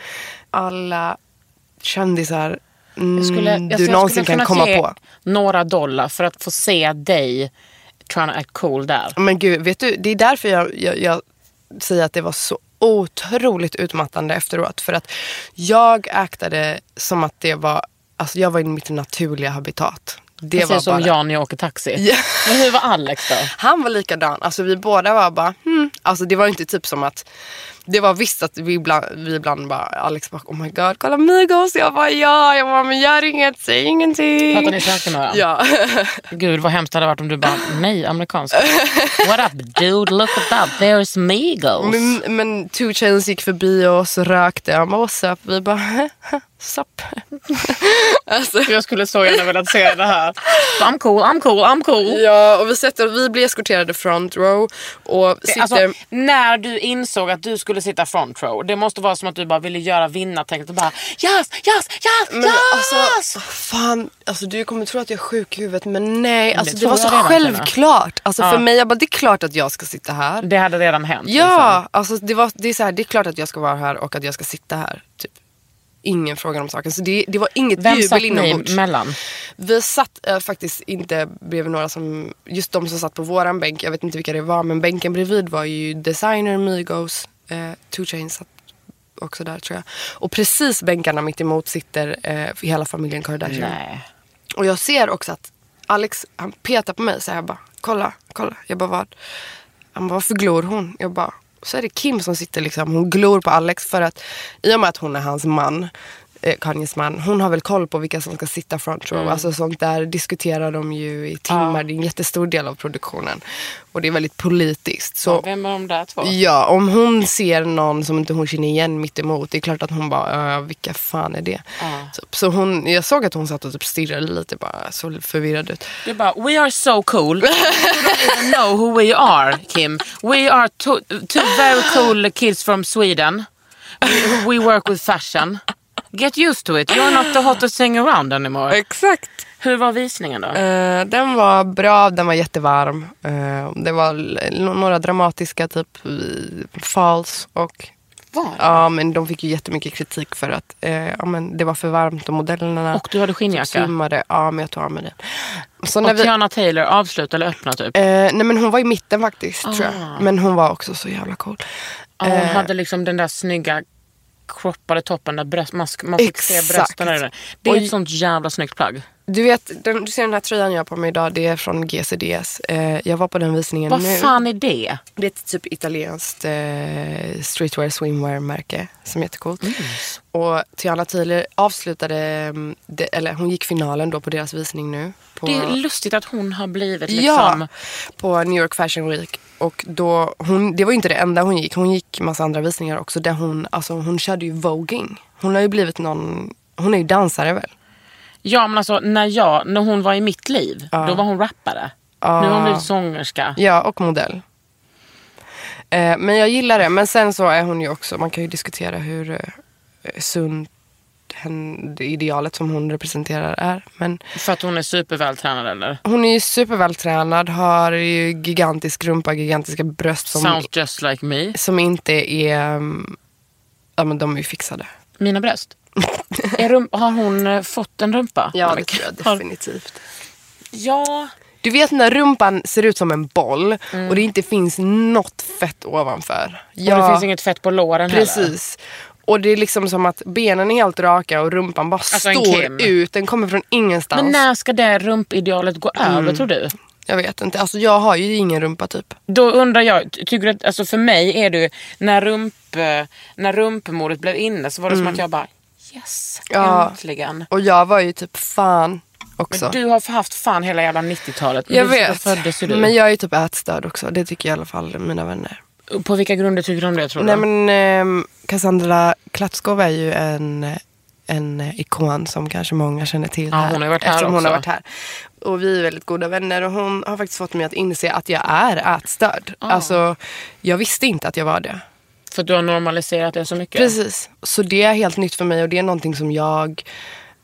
Alla kändisar mm, Jag skulle, jag, du jag någonsin skulle kan komma på. några dollar för att få se dig trying to act cool där. Men gud, vet du, det är därför jag, jag, jag säger att det var så otroligt utmattande efteråt. För att jag aktade som att det var, alltså jag var i mitt naturliga habitat. Det Precis var som bara, jag när jag åker taxi. Ja. Men hur var Alex då? Han var likadan. Alltså vi båda var bara, hmm. Alltså det var inte typ som att, det var visst att vi ibland, vi ibland bara, Alex bara, oh my god, kolla Migos. Jag bara, ja. Jag bara, men gör inget, säg ingenting. Pratar ni svenska med varandra? Ja. Gud vad hemskt det hade varit om du bara, nej amerikansk. What up dude, look at that, there's Migos. Men, men Two Chains gick förbi oss rökte. Han bara, what's up? Vi bara, sup. alltså, Jag skulle så gärna velat se det här. I'm cool, I'm cool, I'm cool. Ja, och vi, sätter, vi blir eskorterade front row och sitter... Alltså, när du insåg att du skulle sitta front row, det måste vara som att du bara ville göra vinnartänket och bara yes, yes, yes, men yes! alltså, fan, alltså du kommer tro att jag är sjuk i huvudet men nej, alltså, det, tror var så redan, självklart. Alltså Ja. för mig, jag bara, det är klart att jag ska sitta här. Det hade redan hänt. liksom. Ja, alltså det, var, det är så här, det är klart att jag ska vara här och att jag ska sitta här. Typ. Ingen frågar om saken. Så det, det var inget Vem satt jubel ni inombords. mellan? Vi satt eh, faktiskt inte bredvid några som, just de som satt på våran bänk, jag vet inte vilka det var, men bänken bredvid var ju Designer, Migos, eh, Two Chainz satt också där tror jag. Och precis bänkarna mitt emot sitter eh, hela familjen Kardashian. Nej. Och jag ser också att Alex, han petar på mig så jag bara, kolla, kolla. Jag bara, vad? Han bara, varför glor hon? Jag bara, så är det Kim som sitter liksom, hon glor på Alex för att i och med att hon är hans man, eh, Kanyes man, hon har väl koll på vilka som ska sitta front row. Alltså sånt där diskuterar de ju i timmar, det är en jättestor del av produktionen. Och det är väldigt politiskt. Så, Vem är de där två? Ja, om hon ser någon som inte hon känner igen mitt emot, det är klart att hon bara, "Äh, vilka fan är det? Typ. Så hon, jag såg att hon satt och typ stirrade lite, bara så förvirrad ut. Du bara, we are so cool. You don't even know who we are, Kim. We are two, two very cool kids from Sweden. We, we work with fashion. Get used to it. You're not the hottest thing around anymore. Exakt. Hur var visningen då? Eh, den var bra, den var jättevarm. Eh, det var några dramatiska typ eh, falls och Var? Ja men de fick ju jättemycket kritik för att eh, ja, men det var för varmt och modellerna Och du hade skinnjacka? svimmade. Ja men jag tog av mig den. Så när Och vi, Tiana Taylor, avsluta eller öppna typ? eh, nej men hon var i mitten faktiskt tror Ah. jag. Men hon var också så jävla cool. Ja, hon eh, hade liksom den där snygga croppade toppen där bröst, man, man fick se brösten. Där. Det är Och- ett sånt jävla snyggt plagg. Du vet, den, du ser den här tröjan jag har på mig idag, det är från GCDS. Eh, jag var på den visningen Vad nu. fan är det? Det är ett typ italienskt eh, streetwear swimwear märke som är jättecoolt. Mm. Och Tiana Taylor avslutade, mm, det, eller hon gick finalen då på deras visning nu. På, Det är lustigt att hon har blivit liksom... Ja, på New York Fashion Week. Och då, hon, det var ju inte det enda hon gick. Hon gick massa andra visningar också. Där hon, alltså, hon körde ju voging. Hon har ju blivit någon, hon är ju dansare väl? Ja men alltså när, jag, när hon var i mitt liv, då var hon rappare. Nu har hon blivit sångerska. Ja, och modell. Eh, men jag gillar det. Men sen så är hon ju också, man kan ju diskutera hur eh, sunt det idealet som hon representerar är. Men För att hon är supervältränad eller? hon är ju supervältränad, har ju gigantisk rumpa, gigantiska bröst som, Sounds just like me. som inte är, mm, ja men de är ju fixade. Mina bröst. är rum, har hon eh, fått en rumpa? Ja, det tror jag definitivt. Ja. Du vet när rumpan ser ut som en boll och det inte finns något fett ovanför. Och det finns inget fett på låren heller. Precis. Och det är liksom som att benen är helt raka och rumpan bara Alltså står ut. Den kommer från ingenstans. Men när ska det rumpidealet gå Mm. över tror du? Jag vet inte. Alltså jag har ju ingen rumpa typ. Då undrar jag, ty- tycker du att, alltså för mig är det när, rump, eh, när rumpmodet blev inne så var det som att jag bara yes, Mm. Ja. äntligen. Och jag var ju typ fan också. Men du har haft fan hela jävla 90-talet. jag du, vet. Då föddes ju du. Men jag är ju typ ätstörd också. Det tycker i alla fall mina vänner. På vilka grunder tycker du om det tror Nej du? men ehm, Cassandra Klatskov är ju en, en ikon som kanske många känner till Ja, här. hon har varit här eftersom hon också. har varit här. Och vi är väldigt goda vänner och hon har faktiskt fått mig att inse att jag är ätstörd. Ah. Alltså, jag visste inte att jag var det. För du har normaliserat det så mycket? Precis. Så det är helt nytt för mig och det är någonting som jag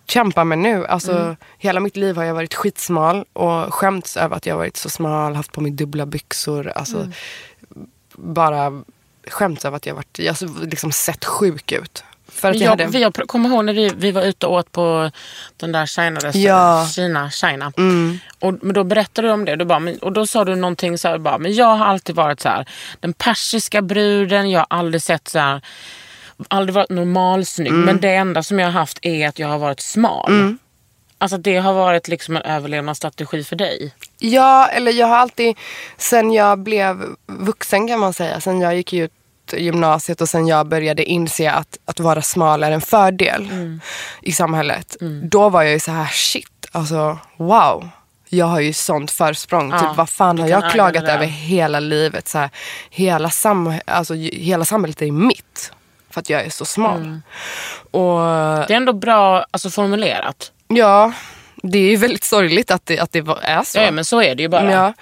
kämpar med nu. Alltså, Mm. Hela mitt liv har jag varit skitsmal och skämts över att jag varit så smal, haft på mig dubbla byxor. Alltså, Mm. Bara skämts över att jag varit, jag har liksom sett sjuk ut. För att jag, Jag, hade... pr- kommer ihåg när vi, vi var ute och åt på den där China, Ja. Kina, China. Mm. Och, men då berättade du om det. Du bara, men, och då sa du någonting så här, bara, men jag har alltid varit så här, den persiska bruden, jag har aldrig sett så här, aldrig varit normalsnygg. Mm. Men det enda som jag har haft är att jag har varit smal. Alltså det har varit liksom en överlevnadsstrategi för dig. Ja, eller jag har alltid, sen jag blev vuxen kan man säga, sen jag gick ut gymnasiet och sen jag började inse att, att vara smal är en fördel i samhället. Då var jag ju så här shit, alltså wow. Jag har ju sånt försprång. Ja, typ, vad fan har jag klagat över hela livet? Så här, hela, sam alltså, hela samhället är mitt. För att jag är så smal. Och Det är ändå bra alltså, formulerat. Ja, det är ju väldigt sorgligt att det, att det är så. Ja, men så är det ju bara. Ja,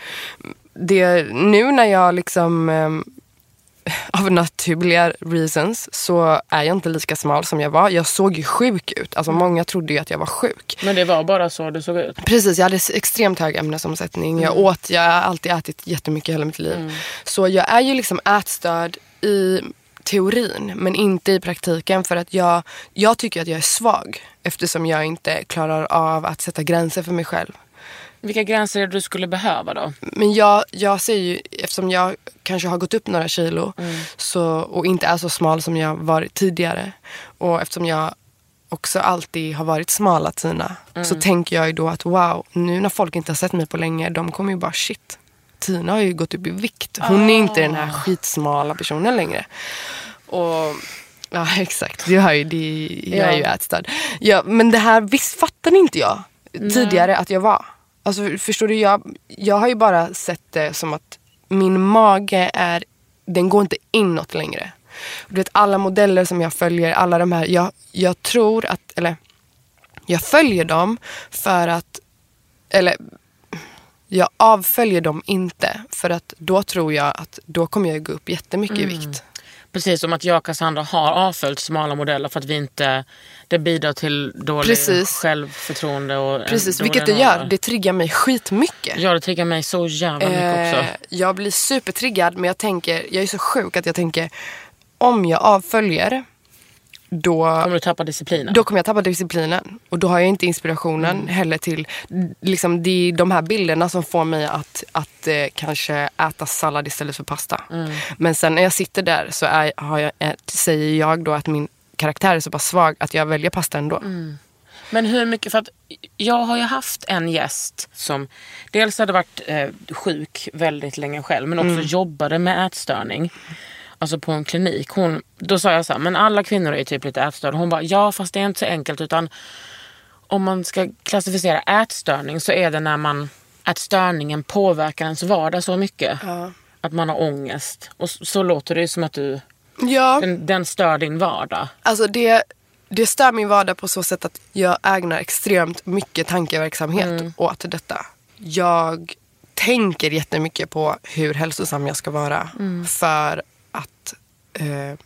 det, nu när jag liksom ehm, av naturliga reasons så är jag inte lika smal som jag var. Jag såg ju sjuk ut. Alltså många trodde ju att jag var sjuk. Men det var bara så du såg ut. Precis, jag hade extremt hög ämnesomsättning. Jag åt, jag har alltid ätit jättemycket hela mitt liv. Så jag är ju liksom ätstörd i teorin men inte i praktiken för att jag, jag tycker att jag är svag eftersom jag inte klarar av att sätta gränser för mig själv. Vilka gränser är det du skulle behöva då? Men jag, jag ser ju, eftersom jag kanske har gått upp några kilo så, och inte är så smal som jag varit tidigare och eftersom jag också alltid har varit smala Tina så tänker jag ju då att wow, nu när folk inte har sett mig på länge, de kommer ju bara shit. Tina har ju gått upp i vikt. Hon är inte den här skitsmala personen längre. Och Ja exakt, du har ju, det, jag är ju ätstörd. Ja, men det här visst fattade inte jag tidigare att jag var. Alltså förstår du, jag, jag har ju bara sett det som att min mage är, den går inte inåt längre. Du vet alla modeller som jag följer, alla de här, jag, jag tror att, eller jag följer dem för att, eller jag avföljer dem inte för att då tror jag att då kommer jag gå upp jättemycket i vikt. Precis som att jag och Cassandra har avföljt smala modeller för att vi inte, det bidrar till dålig Precis. självförtroende. Och Precis, vilket det gör. Det triggar mig skitmycket. Ja, det triggar mig så jävla mycket Eh, också. jag blir supertriggad men jag tänker, jag är så sjuk att jag tänker om jag avföljer då, Kommer du tappa disciplinen? då kommer jag tappa disciplinen. Och då har jag inte inspirationen Mm. heller till liksom, det är de här bilderna som får mig att, att eh, kanske äta sallad istället för pasta. Mm. Men sen när jag sitter där så är, har jag, eh, säger jag då att min karaktär är så pass svag att jag väljer pasta ändå. Mm. Men hur mycket, för att jag har ju haft en gäst som dels hade varit eh, sjuk väldigt länge själv men också Mm. jobbade med ätstörning. Alltså på en klinik. Hon, då sa jag så här, men alla kvinnor är typ lite ätstörda. Hon bara, ja fast det är inte så enkelt utan om man ska klassificera ätstörning så är det när man, ätstörningen påverkar ens vardag så mycket. Att man har ångest. Och så, så låter det ju som att du, Ja. den, den stör din vardag. Alltså det, det stör min vardag på så sätt att jag ägnar extremt mycket tankeverksamhet åt detta. Jag tänker jättemycket på hur hälsosam jag ska vara Mm. för att eh,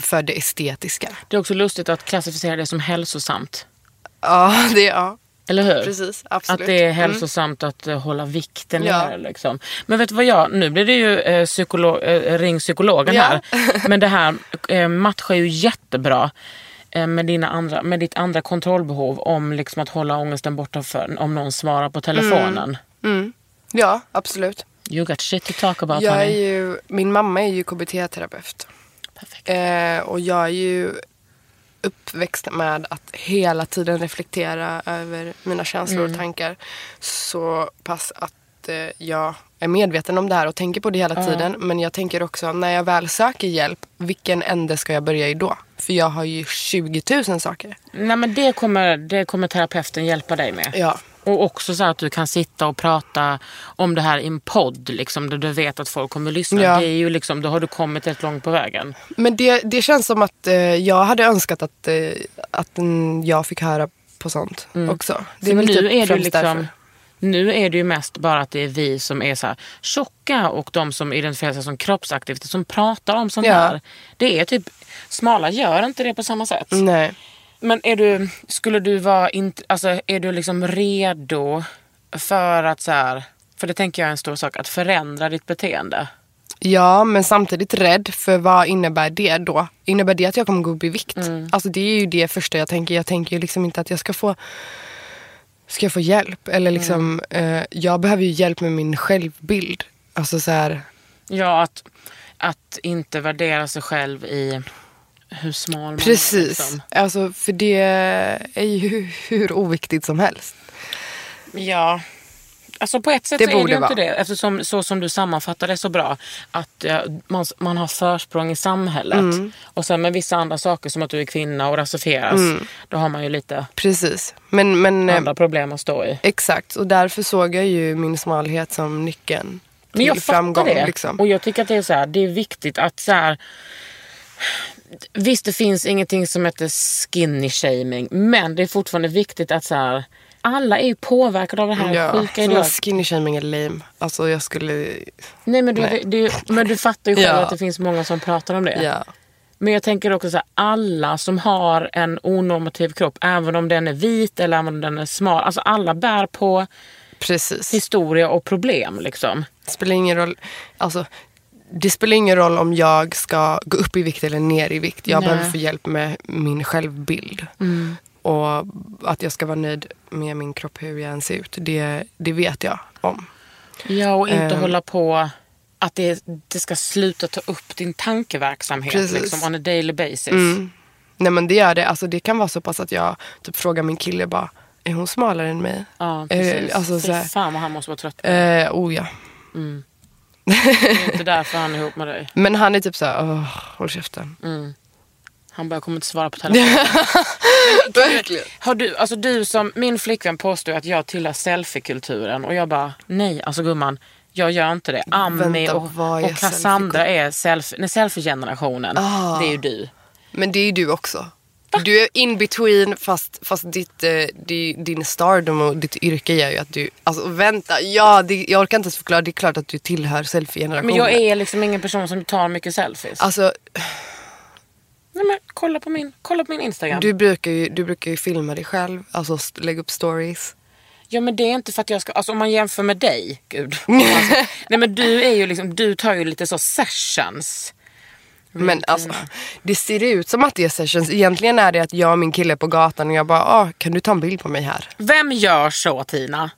för det estetiska. Det är också lustigt att klassificera det som hälsosamt. Ja, det ja. Eller hur? Precis, absolut. Att det är Mm. hälsosamt att eh, hålla vikten Ja. nere. Liksom. Men vet du vad jag, nu blir det ju eh, psykolo- eh, ring psykologen Ja. här. Men det här eh, matchar ju jättebra med, dina andra, med ditt andra kontrollbehov om liksom att hålla ångesten borta för, om någon svarar på telefonen. Ja, absolut. You got shit to talk about Jag är honey. ju, min mamma är ju KBT-terapeut. Perfekt. Eh, och jag är ju uppväxt med att hela tiden reflektera över mina känslor och tankar. Så pass att eh, jag är medveten om det här och tänker på det hela tiden. Men jag tänker också när jag väl söker hjälp, vilken ände ska jag börja i då? För jag har ju 20 000 saker. Nej, men det, kommer, det kommer terapeuten hjälpa dig med. Ja. Och också så att du kan sitta och prata om det här i en podd, liksom, där du vet att folk kommer lyssna. Ja. Det är ju liksom, då har du kommit rätt långt på vägen. Men det, det känns som att eh, jag hade önskat att, eh, att mm, jag fick höra på sånt också. Det För väl nu typ är det liksom, därför. nu är det ju mest bara att det är vi som är så här tjocka och de som identifierar sig som kroppsaktivister som pratar om sånt Ja. här. Det är typ, smala gör inte det på samma sätt. Nej. Men är du, skulle du vara, int, alltså, är du liksom redo för att så här, för det tänker jag är en stor sak, att förändra ditt beteende? Ja, men samtidigt rädd. För vad innebär det då? Innebär det att jag kommer gå upp i vikt? Mm. Alltså det är ju det första jag tänker. Jag tänker ju liksom inte att jag ska få Ska jag få hjälp? Eller liksom, Mm. eh, jag behöver ju hjälp med min självbild. Alltså så här, Ja, att, att inte värdera sig själv i hur smal man är. precis. Liksom. Alltså för det är ju hur oviktigt som helst. Ja. Alltså på ett sätt Det så är det ju inte det. Eftersom så som du sammanfattar det så bra. Att eh, man, man har försprång i samhället. Mm. Och sen med vissa andra saker som att du är kvinna och rasifieras. Då har man ju lite Precis. Men, men eh, andra problem att stå i. exakt. Och därför såg jag ju min smalhet som nyckeln till Men jag framgång. fattar det. Liksom. Och jag tycker att det är så här, det är viktigt att så här, Visst det finns ingenting som heter skinny shaming. Men det är fortfarande viktigt att så här, alla är ju påverkade av det här Ja, sjuka idealet. skinny shaming är lame. Alltså jag skulle... Nej, men, du, Nej. Det, men du fattar ju själv Ja. att det finns många som pratar om det. Ja. Men jag tänker också så här, alla som har en onormativ kropp, även om den är vit eller även om den är smal. Alltså alla bär på Precis. historia och problem. Liksom. Det spelar ingen roll. Alltså, det spelar ingen roll om jag ska gå upp i vikt eller ner i vikt. Jag Nej. behöver få hjälp med min självbild. Och att jag ska vara nöjd med min kropp, hur jag än ser ut. Det, det vet jag om. Ja, och inte Ehm. hålla på att det, det ska sluta ta upp din tankeverksamhet Precis. liksom, on a daily basis. Mm. Nej men det gör det. Alltså, det kan vara så pass att jag typ frågar min kille bara, är hon smalare än mig? Ja, precis. Eh, alltså, så här, fan vad han måste vara trött. eh, oh ja. Det är inte därför han är ihop med dig. Men han är typ så här, åh, håll käften. Han bara kommer inte svara på telefonen. Verkligen. Har du, alltså du som, min flickvän påstår att jag tillhör selfie-kulturen och jag bara, nej alltså gumman, jag gör inte det. Ami Vänta, och, är och Cassandra är selfie, nej, selfie-generationen. Ah. Det är ju du. Men det är ju du också. Du är in between fast, fast ditt, eh, di, din stardom och ditt yrke gör ju att du... Alltså vänta, ja, det, jag orkar inte ens förklara. Det är klart att du tillhör selfie-generationen. Men jag är liksom ingen person som tar mycket selfies. Alltså, nej, men kolla, på min, kolla på min Instagram. du brukar, ju, du brukar ju filma dig själv, alltså lägga upp stories. Ja men det är inte för att jag ska, alltså om man jämför med dig, gud. Alltså, nej men du är ju liksom, du tar ju lite så sessions. Men alltså, det ser ut som att det är sessions. Egentligen är det att jag och min kille är på gatan och jag bara, ah, kan du ta en bild på mig här? Vem gör så Tina?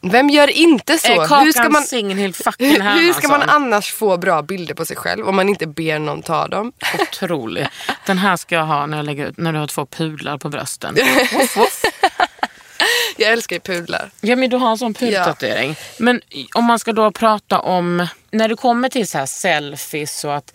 Vem gör inte så? Kakan hur ska man, Signhild fucking hur, hur ska man Hermansson? annars få bra bilder på sig själv om man inte ber någon ta dem? Otrolig. Den här ska jag ha när, jag lägger ut, när du har två pudlar på brösten. Woff, woff. Jag älskar ju pudlar. Ja men du har en sån pudtatuering. Men om man ska då prata om, när det kommer till så här selfies och att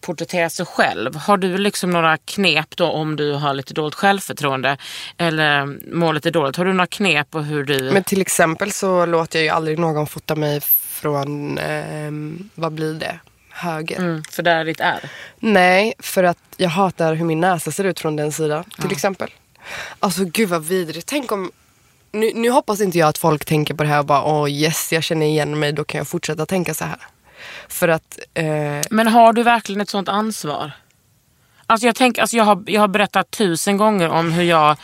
porträttera sig själv. Har du liksom några knep då om du har lite dåligt självförtroende eller mår lite dåligt? Har du några knep på hur du... Men till exempel så låter jag ju aldrig någon fota mig från, ehm, vad blir det, höger. Mm, för där är ditt är. Nej, för att jag hatar hur min näsa ser ut från den sidan till exempel. Alltså gud vad vidrigt. Tänk om, nu, nu hoppas inte jag att folk tänker på det här och bara åh yes, jag känner igen mig, då kan jag fortsätta tänka så här. För att, eh, Men har du verkligen ett sånt ansvar? Alltså jag, tänk, alltså jag, har, jag har berättat tusen gånger om hur jag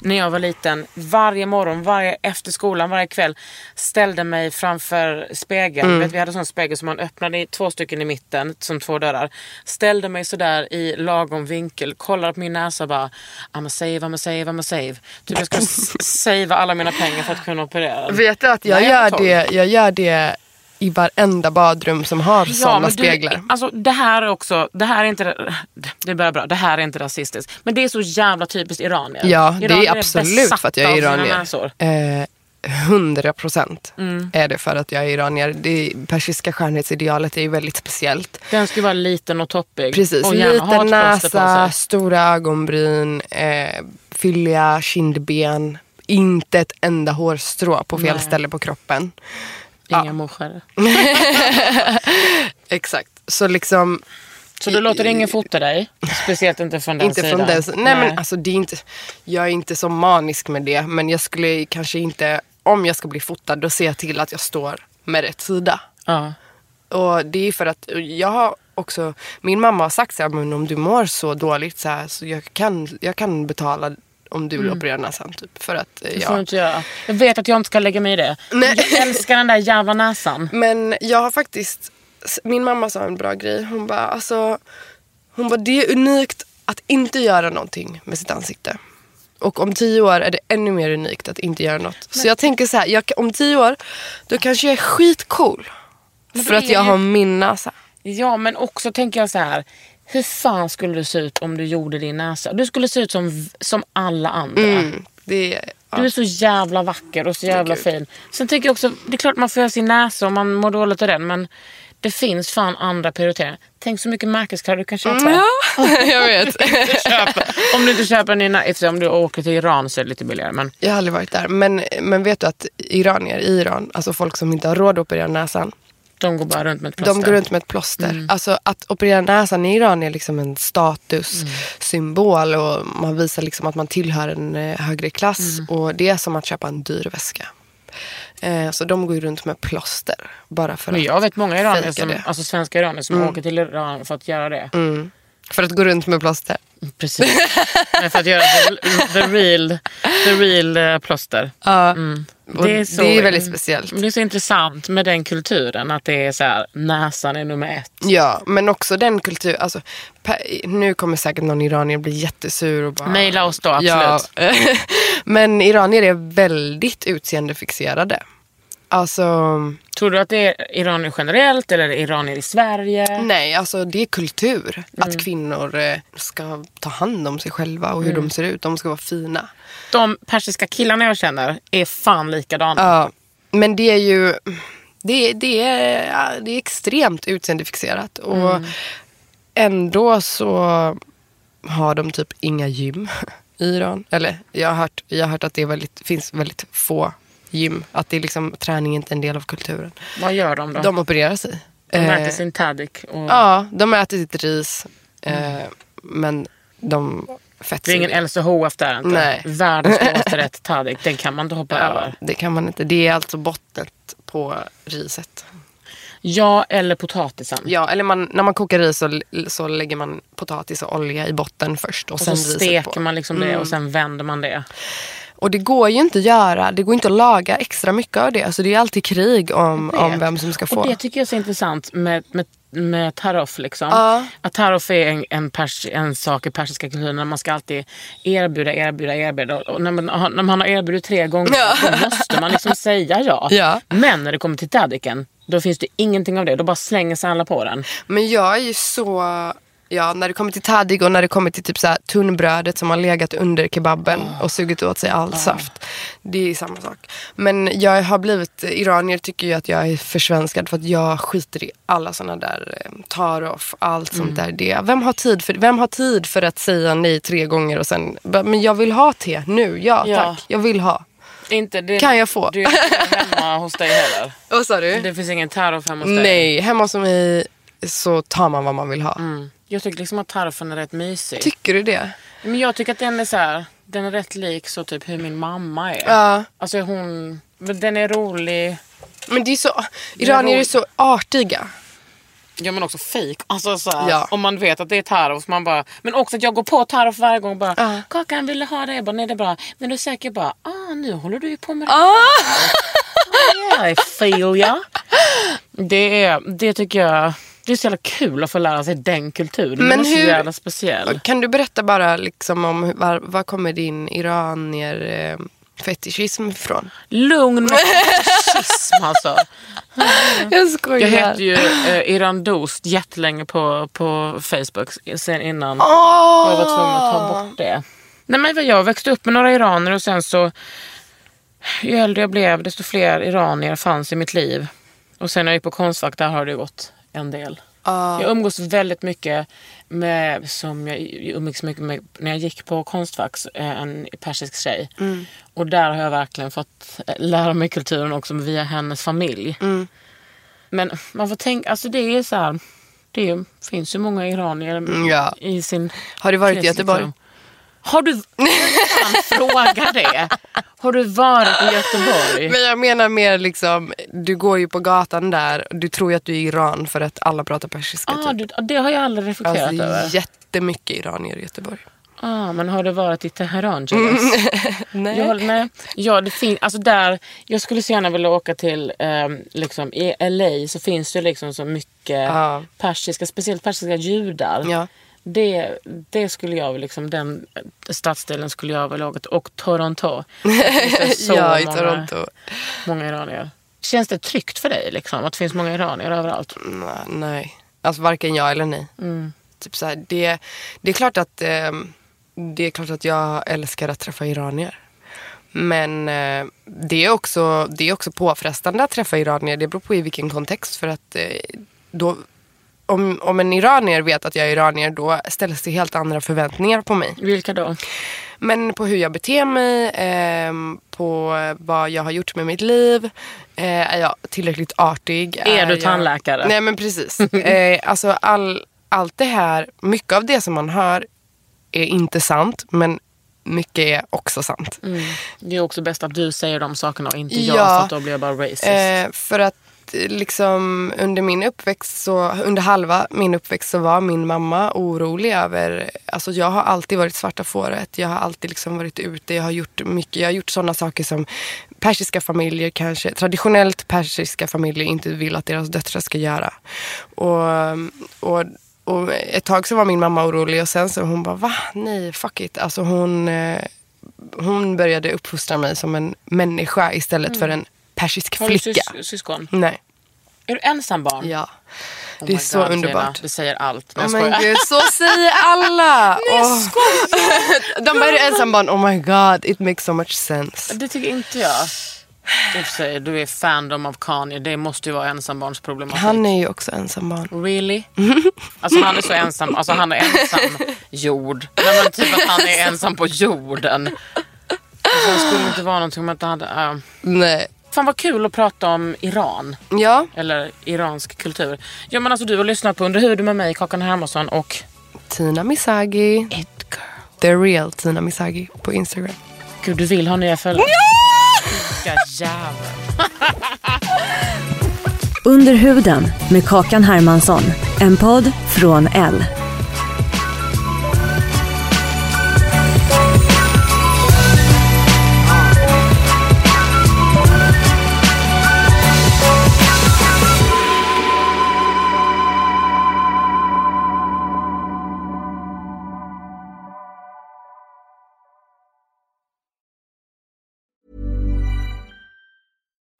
när jag var liten varje morgon, varje, efter skolan, varje kväll ställde mig framför spegeln. Vet, vi hade en sån spegel som man öppnade i, två stycken i mitten som två dörrar. Ställde mig sådär i lagom vinkel, kollade på min näsa och bara I'm a save, I'm a save, I'm a save. Typ jag ska savea alla mina pengar för att kunna operera. vet du att jag, Nej, gör det, jag gör det i varenda badrum som har sådana men speglar. Alltså, det här är också, det här är inte, det börjar bra, det här är inte rasistiskt. Men det är så jävla typiskt iranier. Ja, det Iranier är absolut besatta för att jag är iranier. Eh, Hundra procent Mm. är det för att jag är iranier. Det persiska skönhetsidealet är ju väldigt speciellt. Den ska vara liten och toppig. Precis, och liten näsa, stora ögonbryn, eh, fylliga kindben. Inte ett enda hårstrå på fel Nej. ställe på kroppen. Inga morskär. Exakt. Så liksom... Så du låter ingen fota dig? Speciellt inte från den inte sidan? från den Nej, men alltså det är inte... Jag är inte så manisk med det. Men jag skulle kanske inte... Om jag ska bli fotad då ser jag till att jag står med rätt sida. Ja. Och det är för att jag har också, min mamma har sagt så här, men om du mår så dåligt så här, så jag kan, jag kan betala om du vill operera näsan. Typ, för att, eh, Det får inte göra. Jag vet att jag inte ska lägga mig i det. Nej. Jag älskar den där jävla näsan. Men jag har faktiskt, min mamma sa en bra grej. Hon bara, alltså, hon bara, det är unikt att inte göra någonting med sitt ansikte. Och om tio år är det ännu mer unikt att inte göra något. Så jag tänker så här, jag, om tio år, då kanske jag är skitcool. Men För att jag ju- har min näsa. Ja, men också tänker jag så här. Hur fan skulle du se ut om du gjorde din näsa? Du skulle se ut som, som alla andra. Mm, det ja. Du är så jävla vacker och så jävla gud. fin. Sen tycker jag också, det är klart man får göra sin näsa och man mår dåligt av den. Men det finns fan andra prioriteringar. Tänk så mycket märkeskläder du kan köpa. Ja, jag vet. Om du inte köper en näsa, om du åker till Iran så är det lite billigare. Men Jag har aldrig varit där. Men, men vet du att iranier i Iran, alltså folk som inte har råd att operera näsan, de går bara runt med ett plåster. de går runt med ett plåster. Alltså att operera näsan i Iran är liksom en statussymbol och man visar liksom att man tillhör en eh, högre klass. Och det är som att köpa en dyr väska. Eh, så de går ju runt med plåster bara för Men att jag vet många iranier, som, det. alltså svenska iranier som åker till Iran för att göra det. För att gå runt med plåster. Precis. Men för att göra the, the real, the real eh, plåster. Ja. Mm. Och det, är väldigt speciellt. Det är så intressant med den kulturen. Att det är så här, näsan är nummer ett. Ja, men också den kultur, alltså, nu kommer säkert någon iranier bli jättesur och bara... Maila oss då, absolut. Ja, men iranier är väldigt utseendefixerade. Alltså, Tror du att det är iranier generellt eller iranier i Sverige? nej, alltså det är kultur. Mm. Att kvinnor eh, ska ta hand om sig själva och hur Mm. de ser ut. De ska vara fina. De persiska killarna jag känner är fan likadana. Ja, men det är ju... Det, det, är, det är extremt utseendefixerat. Och Mm. ändå så har de typ inga gym i Iran. Eller jag har hört, jag har hört att det väldigt, finns väldigt få gym. Att det är liksom, träning är inte en del av kulturen. Vad gör de då? De opererar sig. De Eh, äter sin tadik. Och Ja, de äter sitt ris. Eh, men de det är ingen. LCHF där inte. Nej. Världens godaste rätt tadik. Den kan man inte hoppa Ja, över. det kan man inte. Det är alltså bottnet på riset. Ja, eller potatisen. Ja, eller man, när man kokar ris så, så lägger man potatis och olja i botten först. Och, Och sen så steker på. man liksom det och sen vänder man det. Och det går ju inte att göra, det går inte att laga extra mycket av det. Alltså det är alltid krig om, om vem som ska få. Och det tycker jag är så intressant med, med, med tarof. Liksom. Ja. Att tarof är en, en, pers, en sak i persiska kulturen när man ska alltid erbjuda, erbjuda, erbjuda. Och när man, när man har erbjudit tre gånger Ja. då måste man liksom säga ja. Ja. Men när det kommer till tadiken då finns det ingenting av det. Då bara slänger sig alla på den. Men jag är ju så... Ja, när det kommer till tadig och när det kommer till typ så här tunnbrödet som har legat under kebaben och sugit åt sig all saft. Det är samma sak. Men jag har blivit, iranier tycker ju att jag är försvenskad för att jag skiter i alla såna där eh, tarof, allt sånt där. Det. Vem, har tid för, vem har tid för att säga nej tre gånger och sen, men jag vill ha te nu, ja, Ja. tack, jag vill ha. Inte, det, Kan jag få? Du är inte hemma hos dig heller. Vad sa du? Det finns ingen tarof hemma hos dig. Nej, hemma hos mig så tar man vad man vill ha. Mm. Jag tycker liksom att tarofen är rätt mysig. Tycker du det? Men jag tycker att den är så här. Den är rätt lik så typ hur min mamma är. Ja. Alltså hon, men den är rolig. Men det är så, iranier är så artiga. Ja men också fake. Alltså så här, Ja. om man vet att det är Tarof, man bara... Men också att jag går på Tarof varje gång och bara Ja. Kakan vill du ha det? Jag bara, nej det är bra. Men du är säker bara, ah nu håller du ju på med det. Ah! Ja, I feel ya. Det, är, det tycker jag, det är så jävla kul att få lära sig den kulturen. Men den är så jävla speciell. Kan du berätta bara liksom om var, var kommer din iranier eh, fetischism ifrån? Lugn med fetischism alltså. Jag skojar. Jag hette ju eh, Iran Dost jättelänge på, på Facebook sen innan. Åh! Jag var tvungen att ta bort det. Nej, men jag växte upp med några iranier och sen så ju äldre jag blev desto fler iranier fanns i mitt liv. Och sen när jag gick på Konstfack där har det gått en del. Ah. Jag umgås väldigt mycket med, som jag umgicks mycket med när jag gick på Konstfack, eh, en persisk tjej. Mm. Och där har jag verkligen fått eh, lära mig kulturen också via hennes familj. Mm. Men man får tänka, alltså det är så här, det finns ju många iranier Mm, ja. i sin Har du varit i Göteborg? liksom. Har du, fan fråga det. Har du varit i Göteborg? Men jag menar mer liksom, du går ju på gatan där, du tror ju att du är i Iran för att alla pratar persiska. Ah, typ. du, det har jag aldrig reflekterat Alltså över. jättemycket iranier i Göteborg. Ah, men har du varit i Teheran Julius? Nej. Jag, nej. Ja, det finns, alltså där, jag skulle så gärna vilja åka till, ehm, liksom, i LA så finns det liksom så mycket Ja. persiska, speciellt persiska judar. Ja. Det, det skulle jag liksom, den stadsdelen skulle jag vilja åka till. Och Toronto. Så ja, i många, Toronto. Många iranier. Känns det tryggt för dig liksom, att det finns många iranier överallt? Nej, Nej, alltså varken ja eller nej. Mm. Typ så här, det, det, är klart att, eh, det är klart att jag älskar att träffa iranier. Men eh, det, är också, det är också påfrestande att träffa iranier. Det beror på i vilken kontext. För att eh, då, om, om en iranier vet att jag är iranier då ställs det helt andra förväntningar på mig. Vilka då? Men på hur jag beter mig, ehm, på vad jag har gjort med mitt liv. Eh, är jag tillräckligt artig? Är du jag- tandläkare? Nej men precis. eh, alltså all, allt det här, mycket av det som man hör är inte sant. Men mycket är också sant. Det är också bäst att du säger de sakerna och inte Ja. jag för att då blir jag bara racist. Eh, för att liksom under min uppväxt, så, under halva min uppväxt så var min mamma orolig över, alltså jag har alltid varit svarta fåret. Jag har alltid liksom varit ute, jag har gjort mycket, jag har gjort sådana saker som persiska familjer kanske, traditionellt persiska familjer inte vill att deras döttrar ska göra. Och, och, och ett tag så var min mamma orolig och sen så hon bara, va? Nej, fuck it. Alltså hon, eh, hon började uppfostra mig som en människa istället för en persisk Har du flicka. sys- syskon? Nej. Är du ensam barn? Ja. Oh det är my så God, underbart. Det säger allt. Oh jag men skojar. gud, så säger alla! Nej, Åh. De bara, är du ensam barn? Oh my god, it makes so much sense. Det tycker inte jag. Sig, du är fandom av Kanye. Det måste ju vara ensambarnsproblematik. Han är ju också ensam barn. Really? Alltså han är så ensam. Alltså han är ensam jord. Nej men typ att han är ensam på jorden. Alltså, det skulle inte vara någonting om att han hade... Uh. Nej. Fan vad kul att prata om Iran. Ja, Eller iransk kultur. Ja men alltså du har lyssnat på Under huden med mig, Kakan Hermansson och Tina Misagi. It Girl. The real Tina Misagi på Instagram. Gud du vill ha nya följare. Vilka jävel. Under huden med Kakan Hermansson. En podd från L.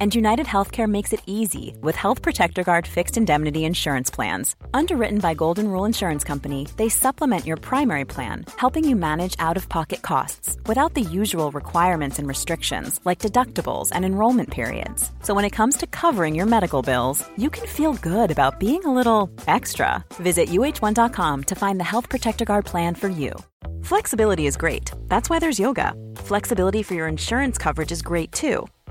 And United Healthcare makes it easy with Health Protector Guard fixed indemnity insurance plans. Underwritten by Golden Rule Insurance Company, they supplement your primary plan, helping you manage out of pocket costs without the usual requirements and restrictions like deductibles and enrollment periods. So when it comes to covering your medical bills, you can feel good about being a little extra. Visit uh1.com to find the Health Protector Guard plan for you. Flexibility is great. That's why there's yoga. Flexibility for your insurance coverage is great too.